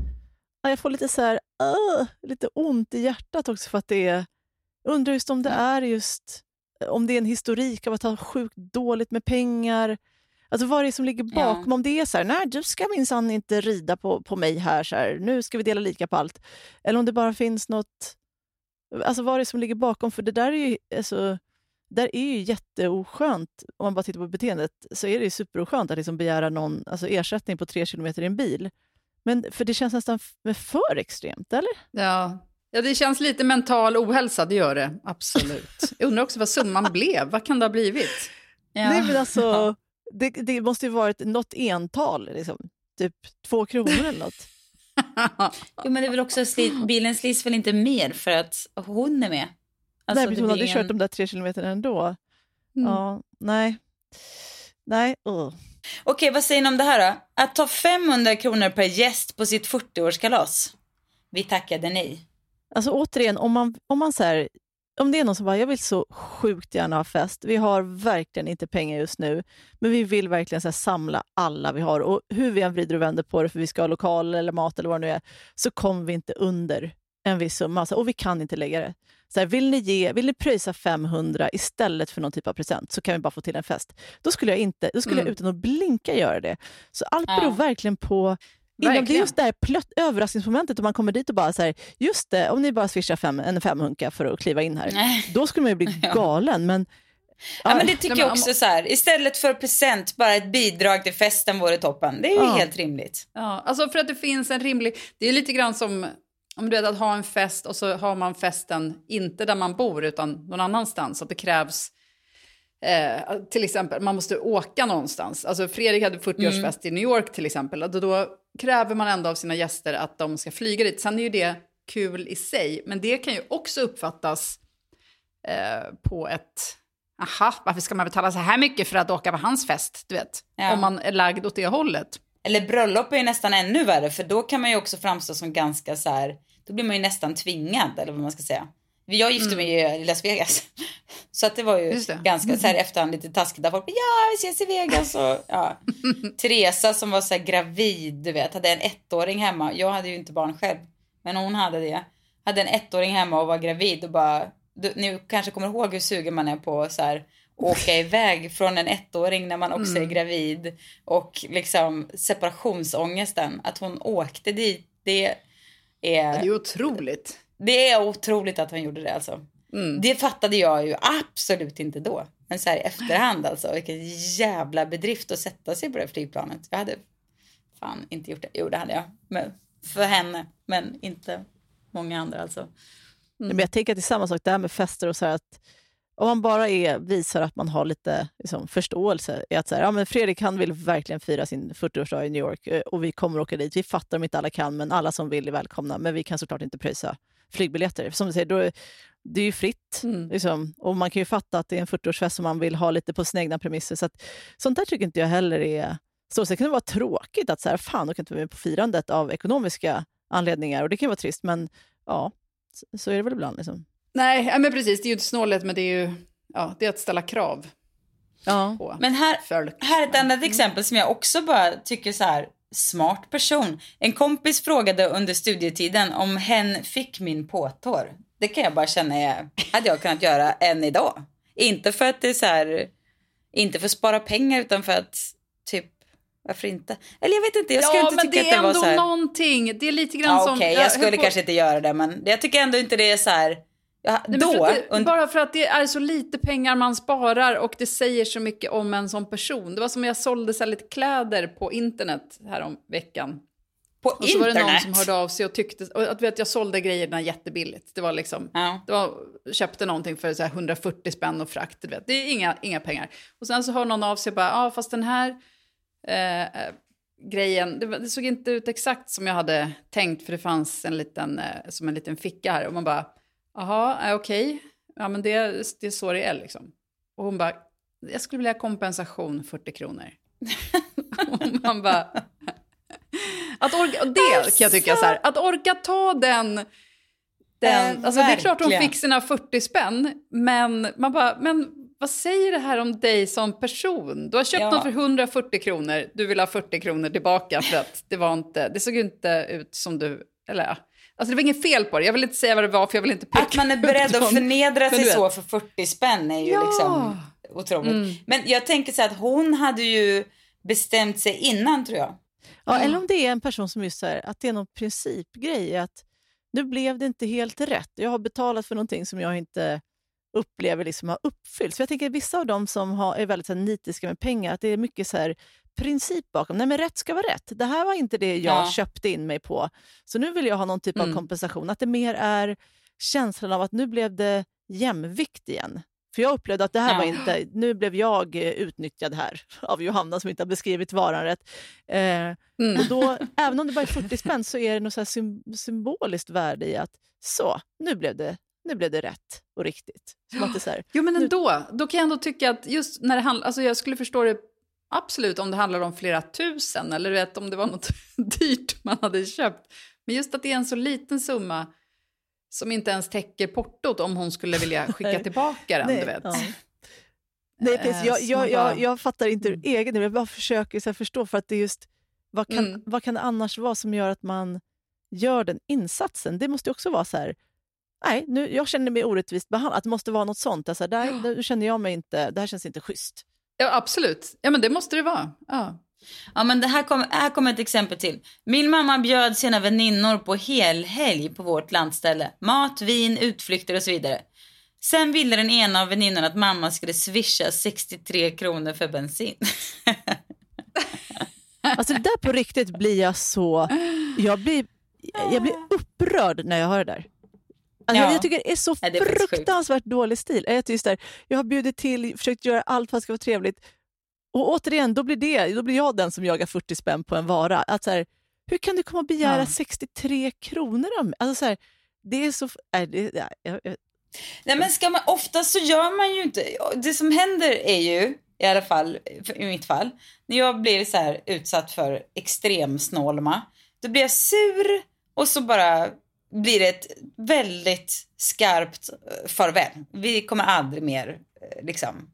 Ja, jag får lite så här, "Åh", lite ont i hjärtat också för att det är... Undrar just om det är just, om det är en historik av att ha sjukt dåligt med pengar. Alltså vad är det som ligger bakom? Ja. Om det är så här, nej du ska minsann inte rida på, på mig här, så här, nu ska vi dela lika på allt. Eller om det bara finns något, alltså vad är det som ligger bakom? För det där är ju, alltså, där är ju jätteoskönt, om man bara tittar på beteendet, så är det ju superoskönt att liksom begära någon alltså ersättning på tre kilometer i en bil. Men för det känns nästan för extremt, eller? Ja. ja, det känns lite mental ohälsa, det gör det. Absolut. Jag undrar också vad summan blev. Vad kan det ha blivit? Ja. Nej, men alltså, det, det måste ju varit något ental, liksom. typ två kronor eller något. jo, men det är väl också bilen slits väl inte mer för att hon är med? Alltså, nej, hon hade blir kört en- de där tre kilometerna ändå. Mm. Ja, nej. Nej, uh. Okej, vad säger ni om det här då? Att ta 500 kronor per gäst på sitt 40-årskalas? Vi tackade nej. Alltså återigen, om man, om man så här, om det är någon som bara, jag vill så sjukt gärna ha fest, vi har verkligen inte pengar just nu, men vi vill verkligen så här, samla alla vi har och hur vi än vrider och vänder på det, för vi ska ha lokal eller mat eller vad det nu är, så kommer vi inte under en viss summa så, och vi kan inte lägga det. Så här, vill, ni ge, vill ni pröjsa 500 istället för någon typ av present så kan vi bara få till en fest. Då skulle jag, inte, då skulle Mm. jag utan att blinka göra det. Så allt Ja. beror verkligen på Inom det är just det här plött, överraskningsmomentet om man kommer dit och bara så här, just det, om ni bara swishar fem, en femhunka för att kliva in här. Nej. Då skulle man ju bli galen. Men, Ja, men det tycker jag om- också så här. Istället för present, bara ett bidrag till festen vore toppen. Det är ju Ja. helt rimligt. Ja, alltså för att det finns en rimlig... Det är lite grann som om du vet att ha en fest och så har man festen inte där man bor utan någon annanstans. Att det krävs eh, till exempel, man måste åka någonstans. Alltså Fredrik hade 40-årsfest i New York till exempel. Och då, då kräver man ändå av sina gäster att de ska flyga dit. Sen är ju det kul i sig, men det kan ju också uppfattas eh, på ett... Aha, varför ska man betala så här mycket för att åka på hans fest? Du vet, Ja. om man är lagd åt det hållet. Eller bröllop är ju nästan ännu värre, för då kan man ju också framstå som ganska så här. Då blir man ju nästan tvingad, eller vad man ska säga. Jag gifte mig ju i Las Vegas. Så att det var ju Mm. Det. ganska så här i efterhand lite taskigt. Där folk bara, ja, vi ses i Vegas. Och, ja. Teresa som var så här gravid, du vet, hade en ettåring hemma. Jag hade ju inte barn själv, men hon hade det. Hade en ettåring hemma och var gravid och bara, du, ni kanske kommer ihåg hur sugen man är på så här åka iväg från en ettåring när man också är gravid och liksom separationsångesten. Att hon åkte dit, det är, Det är otroligt. det är otroligt att hon gjorde det alltså. Mm. Det fattade jag ju absolut inte då. Men så här i efterhand alltså, vilken jävla bedrift att sätta sig på det flygplanet. Jag hade fan inte gjort det. Jo, det hade jag. Men, för henne, men inte många andra alltså. Men jag tänker att det är samma sak där med fester och så här att om man bara är, visar att man har lite liksom, förståelse att så här, ja, men Fredrik han vill verkligen fira sin 40-årsdag i New York eh, och vi kommer åka dit. Vi fattar om inte alla kan, men alla som vill är välkomna. Men vi kan såklart inte pröjsa flygbiljetter. Som du säger, då det är ju fritt. Mm. Liksom. Och man kan ju fatta att det är en 40-årsfest som man vill ha lite på sina egna premisser. Så att, sånt där tycker inte jag heller är... Så det kan vara tråkigt att så här, fan, då kan inte vara med på firandet av ekonomiska anledningar. Och det kan vara trist, men ja, så, så är det väl ibland. Liksom. Nej, ja, men precis. Det är ju inte snålhet, men det är ju ja, det är att ställa krav Ja. på Men här, folk. här är ett annat exempel som jag också bara tycker så här smart person. En kompis frågade under studietiden om hen fick min påtår. Det kan jag bara känna är, hade jag kunnat göra än idag. Inte för att det är så här, inte för att spara pengar utan för att typ, varför inte? Eller jag vet inte, jag skulle ja, inte men tycka det att är det var ändå så här. någonting. Det är lite grann Ja, som... okej, jag jag skulle på- kanske inte göra det men jag tycker ändå inte det är så här. Ja, Nej, då, för det, bara för att det är så lite pengar man sparar och det säger så mycket om en som person. Det var som jag sålde så lite kläder på internet här om veckan. på Och så var det internet. någon som hörde av sig och tyckte, och att vet, jag sålde grejerna jättebilligt. Det var liksom, Ja. det var, köpte någonting för så här 140 spänn och frakt, du vet. Det är inga, inga pengar. Och sen så hör någon av sig och bara, ja ah, fast den här eh, eh, grejen, det, det såg inte ut exakt som jag hade tänkt för det fanns en liten, eh, som en liten ficka här. Och man bara, jaha, eh, okej, ja men det, det är så det är liksom. Och hon bara, jag skulle vilja kompensation 40 kronor. och man bara, att orka, det kan jag tycka så här, att orka ta den, den Eh, alltså det är klart hon fick sina 40 spänn, men man bara, men vad säger det här om dig som person? Du har köpt Ja. något för 140 kronor, du vill ha 40 kronor tillbaka för att det var inte, det såg inte ut som du, eller ja. Alltså det var inget fel på det, jag vill inte säga vad det var för jag vill inte peka Att man är beredd att förnedra sig så för 40 spänn är ju Ja. liksom otroligt. Mm. Men jag tänker så här att hon hade ju bestämt sig innan tror jag. Ja, eller om det är en person som just här, att det är någon principgrej, att nu blev det inte helt rätt. Jag har betalat för någonting som jag inte upplever liksom har uppfyllts. För jag tänker att vissa av dem som har, är väldigt så här, nitiska med pengar, att det är mycket så här, princip bakom. Nej, men rätt ska vara rätt. Det här var inte det jag Ja. köpte in mig på. Så nu vill jag ha någon typ av Mm. kompensation. Att det mer är känslan av att nu blev det jämvikt igen. För jag upplevde att det här Ja. var inte, nu blev jag eh, utnyttjad här av Johanna som inte har beskrivit varan rätt. Eh, Mm. och då, även om det bara är 40 spänn så är det något så symboliskt värde i att så, nu blev det, nu blev det rätt och riktigt. Som att det så här, Jo, men ändå. Då kan jag ändå tycka att just när det handlar... Alltså jag skulle förstå det absolut om det handlar om flera tusen eller vet, om det var något dyrt man hade köpt. Men just att det är en så liten summa som inte ens täcker portot om hon skulle vilja skicka Nej. tillbaka den, du vet. ja. Nej, precis. Eh, Jag, så jag, jag, bara- jag fattar inte ur Mm. egen del, jag bara försöker så förstå för att det just, vad kan, Mm. vad kan det annars vara som gör att man gör den insatsen? Det måste också vara så här, nej, nu, jag känner mig orättvist behandlad, att det måste vara något sånt. Alltså, där, nu känner jag mig inte, det här känns inte schysst. Ja, absolut. Ja, men det måste det vara. Ja. Ja, men det här kommer här kommer ett exempel till. Min mamma bjöd sina väninnor på helhelg på vårt landställe. Mat, vin, utflykter och så vidare. Sen ville den ena av väninnorna att mamma skulle swisha 63 kronor för bensin. Alltså det där på riktigt blir jag så, jag blir, jag blir upprörd när jag hör det där. Alltså Ja. Jag tycker det är så Nej, det är fruktansvärt dålig stil. Jag, just där, jag har bjudit till, försökt göra allt för att det ska vara trevligt. Och återigen, då blir, det, då blir jag den som jagar 40 spänn på en vara. Att så här, hur kan du komma och begära Ja. 63 kronor av mig? Alltså så här, det är så... Nej, det, jag, jag, Nej men ska man, oftast så gör man ju inte, det som händer är ju, i alla fall i mitt fall, när jag blir så här utsatt för extrem snålma, då blir jag sur och så bara blir det ett väldigt skarpt eh, farväl. Vi kommer aldrig mer, eh, liksom,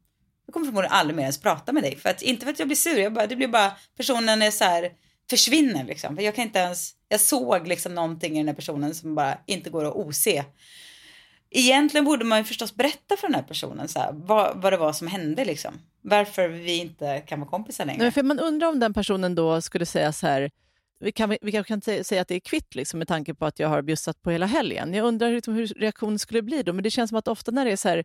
jag kommer förmodligen aldrig mer ens prata med dig. För att, inte för att jag blir sur, jag bara, det blir bara, personen är så här, försvinner liksom. För jag kan inte ens, jag såg liksom någonting i den här personen som bara inte går att ose. Egentligen borde man ju förstås berätta för den här personen så här, vad, vad det var som hände liksom. Varför vi inte kan vara kompisar längre. nej, för man undrar om den personen då skulle säga så här, vi kan, vi kanske kan sä- säga att det är kvitt liksom, med tanke på att jag har bjussat på hela helgen. Jag undrar liksom, hur reaktionen skulle bli då, men det känns som att ofta när det är så här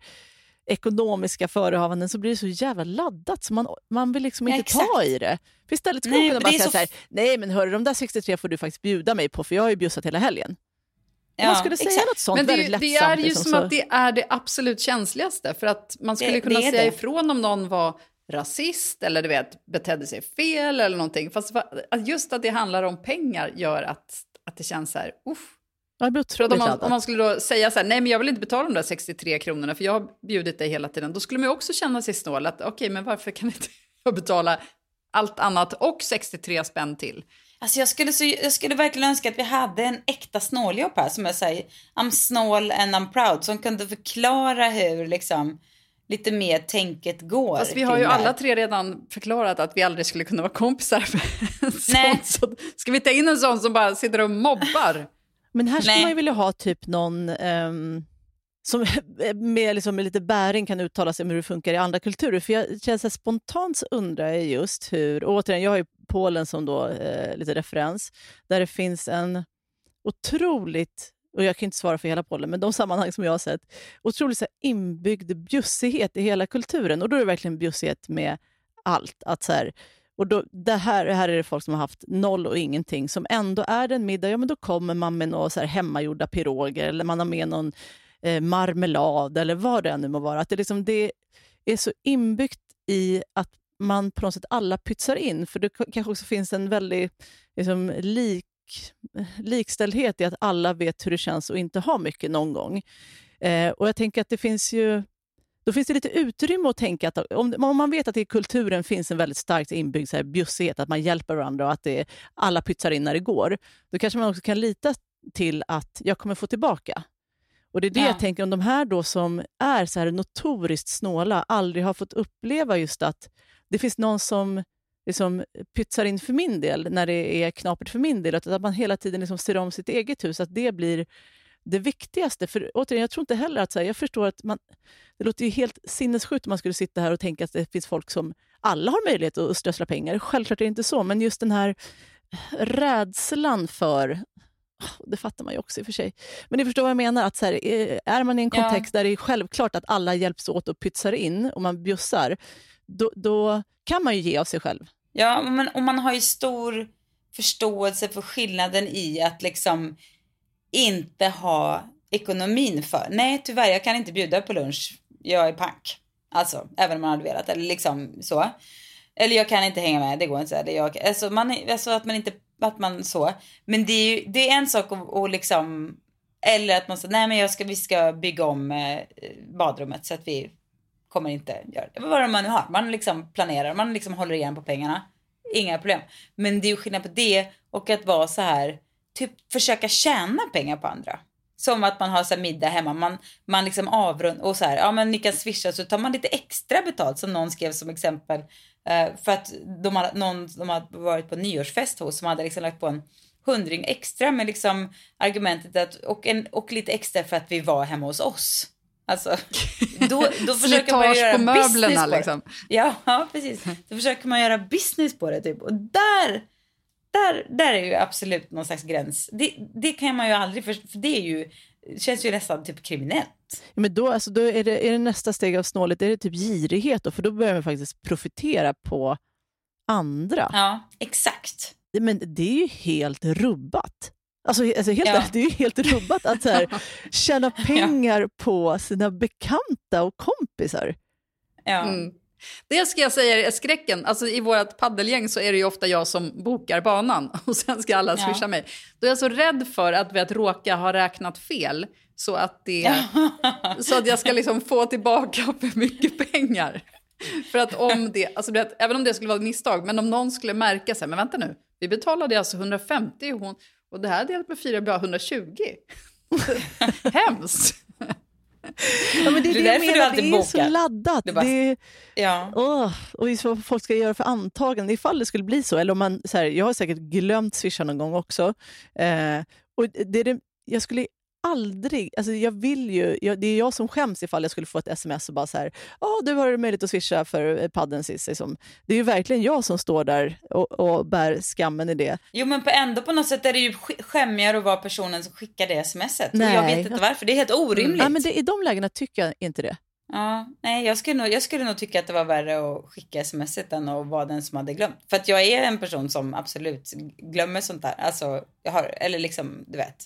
ekonomiska förehavanden så blir det så jävla laddat så man, man vill liksom Ja, inte ta exakt. i det. För istället skulle Nej, man kunna bara det säga så så här, nej men hörru de där 63 får du faktiskt bjuda mig på för jag har ju bjussat hela helgen. Ja, man skulle säga exakt. något sånt Men det, är ju- väldigt det lättsamt. är ju liksom, som så- att det är det absolut känsligaste. För att man skulle Det- kunna det säga det. ifrån om någon var rasist eller du vet, betedde sig fel eller någonting. Fast just att det handlar om pengar gör att, att det känns så här, uff. Om, man, om man skulle då säga så här, nej men jag vill inte betala de där 63 kronorna för jag har bjudit dig hela tiden. Då skulle man ju också känna sig snål, att okej men varför kan inte jag betala allt annat och 63 spänn till? Alltså jag skulle, så, jag skulle verkligen önska att vi hade en äkta snåljobb här som jag säger, I'm snål and I'm proud, som kunde förklara hur liksom lite mer tänket går. Fast vi har ju alla tre redan förklarat att vi aldrig skulle kunna vara kompisar med en sån. Nej. Så ska vi ta in en sån som bara sitter och mobbar? Men här skulle Nej. man ju vilja ha typ någon ehm, som med, liksom, med lite bäring kan uttala sig om hur det funkar i andra kulturer. För jag känner spontant så undrar jag just hur, och återigen, jag har ju Polen som då eh, lite referens, där det finns en otroligt, och jag kan inte svara för hela Polen, men de sammanhang som jag har sett, otroligt så här, inbyggd bjussighet i hela kulturen. Och då är det verkligen bjussighet med allt. Att så här, och då, det här, här är det folk som har haft noll och ingenting, som ändå är det en middag, ja men då kommer man med några så här hemmagjorda piroger eller man har med någon eh, marmelad eller vad det än nu må vara. Att det, liksom, det är så inbyggt i att man på något sätt alla pytsar in, för det kanske också finns en väldigt liksom, lik, likställdhet i att alla vet hur det känns att inte ha mycket någon gång. Eh, och jag tänker att det finns ju då finns det lite utrymme att tänka att om, om man vet att det i kulturen finns en väldigt starkt inbyggd så här, bjussighet, att man hjälper varandra och att det, alla pytsar in när det går, då kanske man också kan lita till att jag kommer få tillbaka. Och det är det Ja. jag tänker om de här då som är så här notoriskt snåla aldrig har fått uppleva just att det finns någon som liksom pytsar in för min del när det är knapert för min del. Att man hela tiden liksom ser om sitt eget hus, att det blir det viktigaste. För återigen, jag tror inte heller att, så här, jag förstår att man, det låter ju helt sinnessjukt om man skulle sitta här och tänka att det finns folk som alla har möjlighet att strössla pengar. Självklart är det inte så, men just den här rädslan för det fattar man ju också i och för sig. Men ni förstår vad jag menar, att så här, eh, är man i en Ja. kontext där det är självklart att alla hjälps åt och pytsar in och man bjussar, då, då kan man ju ge av sig själv. Ja, men, och man har ju stor förståelse för skillnaden i att liksom inte ha ekonomin för. Nej, tyvärr, jag kan inte bjuda på lunch jag är pank. Alltså, även om man hade velat. Eller liksom så. Eller jag kan inte hänga med, det går inte. Eller jag, alltså, man, alltså att man inte, att man så. Men det är ju, det är en sak att, att liksom, eller att man säger, nej men jag ska, vi ska bygga om eh, badrummet så att vi kommer inte göra det. Vad man nu har. Man liksom planerar, man liksom håller igen på pengarna. Inga problem. Men det är ju skillnad på det och att vara så här, typ försöka tjäna pengar på andra. Som att man har så middag hemma, man, man liksom avrundar och så här, ja men ni kan swisha så tar man lite extra betalt som någon skrev som exempel. Eh, för att de hade, någon de hade varit på nyårsfest hos som hade liksom lagt på en hundring extra med liksom argumentet att och, en, och lite extra för att vi var hemma hos oss. Alltså, då, då försöker man göra på möblerna på liksom. Ja, ja, precis. Då försöker man göra business på det typ. Och där, där, där är ju absolut någon slags gräns. Det, det kan man ju aldrig, för, för det är ju, känns ju nästan typ kriminellt. Ja, men då, alltså, då är, det, är det nästa steg av snålet, är det typ girighet då? För då börjar man faktiskt profitera på andra. Ja, exakt. Men det är ju helt rubbat. Alltså, alltså helt, ja. Det är ju helt rubbat att så här, tjäna pengar ja. på sina bekanta och kompisar. Ja. Mm. Det ska jag säga är skräcken. Alltså, I vårt paddelgäng så är det ju ofta jag som bokar banan och sen ska alla swisha ja. mig. Då är jag så rädd för att, att råka ha räknat fel så att, det, så att jag ska liksom få tillbaka för mycket pengar. För att om det, alltså det, även om det skulle vara ett misstag, men om någon skulle märka sig, men vänta nu, vi betalade alltså 150 och, hon, och det här delat med fyra blir 120. Hemskt! Ja, men det är det, det, jag menar, det är bokar. så laddat. Bara, det, ja. oh, och vad folk ska göra för antaganden ifall det skulle bli så. Eller om man, så här, jag har säkert glömt swisha någon gång också. Eh, och det, det, jag skulle aldrig... Alltså jag vill ju, jag, det är jag som skäms ifall jag skulle få ett sms och bara så här, oh, du har möjlighet att swisha för padden sist. Liksom. Det är ju verkligen jag som står där och, och bär skammen i det. Jo men på ändå på något sätt är det ju skämmigare att vara personen som skickar det smset. Nej. jag vet inte varför, det är helt orimligt. Nej, men det, I de lägena tycker jag inte det. Ja, nej, jag skulle, nog, jag skulle nog tycka att det var värre att skicka sms än att vara den som hade glömt. För att jag är en person som absolut glömmer sånt där. Alltså, jag har, eller liksom, du vet.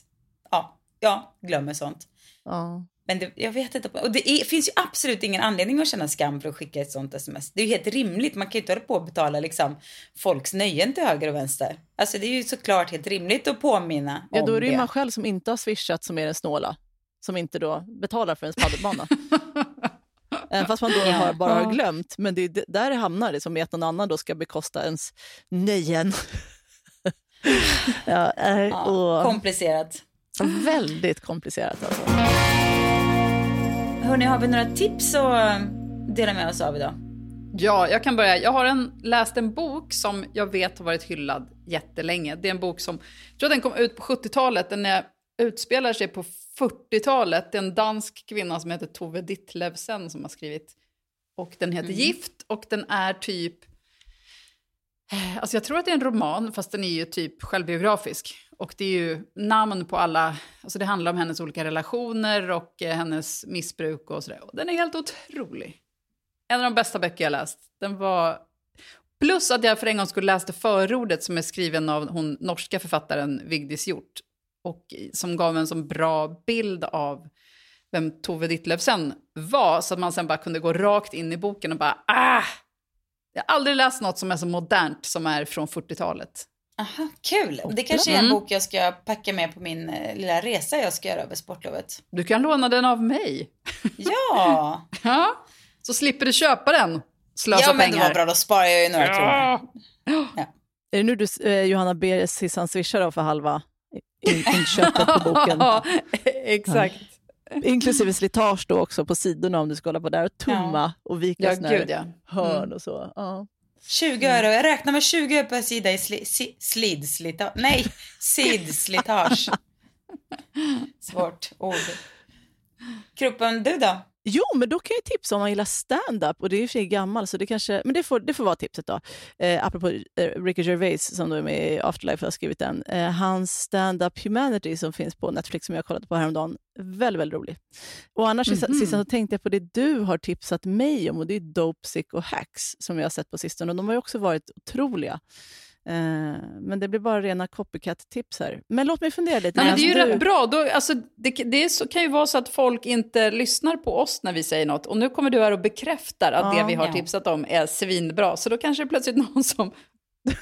Ja, ja, glömmer sånt. Ja. Men det, jag vet inte. Och det är, finns ju absolut ingen anledning att känna skam för att skicka ett sånt sms. Det är ju helt rimligt. Man kan ju inte hålla på och betala liksom folks nöjen till höger och vänster. Alltså det är ju såklart helt rimligt att påminna ja, om då är det ju man själv som inte har swishat som är den snåla. Som inte då betalar för ens paddelbana. Även fast man då har, bara har glömt. Men det är där det hamnar, det som är att någon annan då ska bekosta ens nöjen. ja, äh, ja, komplicerat. Väldigt komplicerat alltså. Hörni, har vi några tips att dela med oss av idag? Ja, jag kan börja. Jag har en, läst en bok som jag vet har varit hyllad jättelänge. Det är en bok som, jag tror den kom ut på 70-talet. Den är, utspelar sig på 40-talet. Det är en dansk kvinna som heter Tove Ditlevsen som har skrivit. Och den heter mm. Gift och den är typ... Eh, alltså jag tror att det är en roman, fast den är ju typ självbiografisk. Och det är ju namn på alla, alltså det handlar om hennes olika relationer och eh, hennes missbruk och sådär. Och den är helt otrolig. En av de bästa böcker jag läst. Den var... Plus att jag för en gång skulle läste förordet som är skriven av hon norska författaren Vigdis Hjort. Och som gav en så bra bild av vem Tove Ditlevsen var. Så att man sen bara kunde gå rakt in i boken och bara ah! Jag har aldrig läst något som är så modernt som är från 40-talet. Aha, kul. Det kanske är en mm. bok jag ska packa med på min eh, lilla resa jag ska göra över sportlovet. Du kan låna den av mig. Ja. ja. Så slipper du köpa den. Slösa ja, men pengar. det var bra. Då sparar jag ju några ja. kronor. Ja. Är det nu du, eh, Johanna ber Sissan swisha då för halva inköpet på boken? Ja, exakt. Ja. Inklusive slitage då också på sidorna om du ska hålla på där och tumma och vika ja, gud, ja. hörn mm. och så. Ja. 20 euro. Jag räknar med 20 euro per sida i sli, si, slidslitage. Nej, sidslitage. Svårt ord. Kroppen, du då? Jo, men då kan jag tipsa om man gillar stand-up och det är i och för sig gammal, så det kanske, men det får, det får vara tipset då. Eh, apropå eh, Ricky Gervais som då är med i Afterlife har skrivit den. Eh, hans stand-up Humanity som finns på Netflix som jag kollade på häromdagen, väldigt, väldigt rolig. Och annars mm -hmm. så tänkte jag på det du har tipsat mig om och det är Dope, Sick och Hacks som jag har sett på sistone och de har ju också varit otroliga. Eh, men det blir bara rena copycat-tips här. Men låt mig fundera lite. Nej, men det är ju Alltså, rätt bra. Då, alltså, det det så, kan ju vara så att folk inte lyssnar på oss när vi säger något. Och nu kommer du här och bekräftar att Ja. det vi har Ja. tipsat om är svinbra. Så då kanske det är plötsligt någon som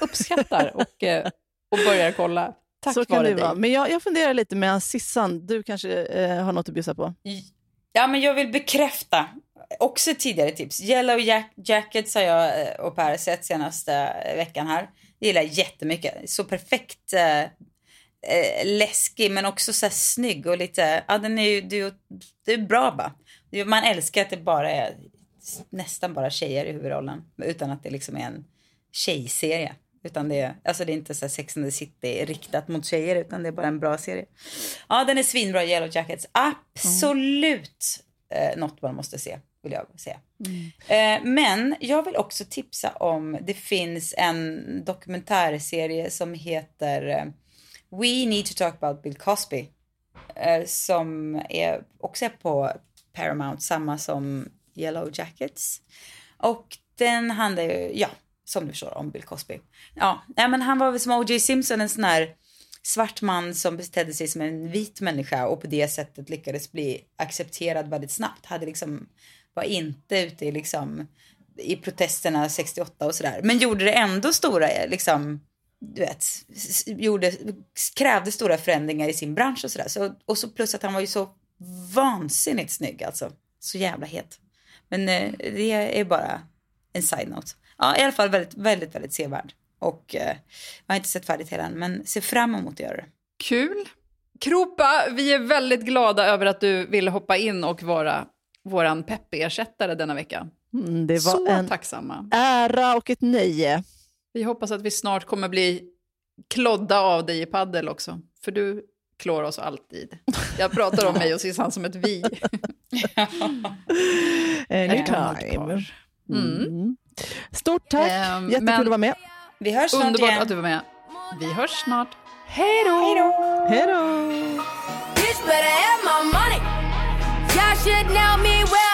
uppskattar och, eh, och börjar kolla. Tack så kan vare det dig. vara. Men jag, jag funderar lite med Sissan, du kanske eh, har något att bjussa på? Ja, men jag vill bekräfta också tidigare tips. Yellow Jack Jackets har jag eh, och Per sett senaste veckan här. Det gillar jag jättemycket. Så perfekt eh, eh, läskig men också så här snygg och lite, ja den är ju, det är, det är bra bara. Man älskar att det bara är nästan bara tjejer i huvudrollen utan att det liksom är en tjejserie. Utan det är, alltså det är inte så Sex and the City riktat mot tjejer utan det är bara en bra serie. Ja, den är svinbra, Yellow Jackets. Absolut eh, något man måste se, vill jag säga. Eh, men jag vill också tipsa om, det finns en dokumentärserie som heter eh, We Need to Talk About Bill Cosby. Eh, som är också på Paramount, samma som Yellow Jackets. Och den handlar ju, ja, som du förstår, om Bill Cosby. Ja, nej, men han var väl som O.J. Simpson, en sån här svart man som betedde sig som en vit människa och på det sättet lyckades bli accepterad väldigt snabbt. Hade liksom, var inte ute i liksom i protesterna 68 och sådär. Men gjorde det ändå stora, liksom, du vet, gjorde, krävde stora förändringar i sin bransch och sådär. Så, och så plus att han var ju så vansinnigt snygg alltså. Så jävla het. Men eh, det är bara en side-note. Ja, i alla fall väldigt, väldigt, väldigt sevärd. Och eh, jag har inte sett färdigt hela än, men ser fram emot att göra det. Kul. Kropa, vi är väldigt glada över att du ville hoppa in och vara våran Peppe-ersättare denna vecka. Mm, det var Så en tacksamma. ära och ett nöje. Vi hoppas att vi snart kommer bli klodda av dig i paddel också. För du klår oss alltid. Jag pratar om mig och Sissan som ett vi. Anytime. par. Mm. Stort tack, Ehm, jättekul men- att vara med. Vi hörs snart Underbart igen. att du var med. Vi hörs snart. Hej då! Hej då! Should know me well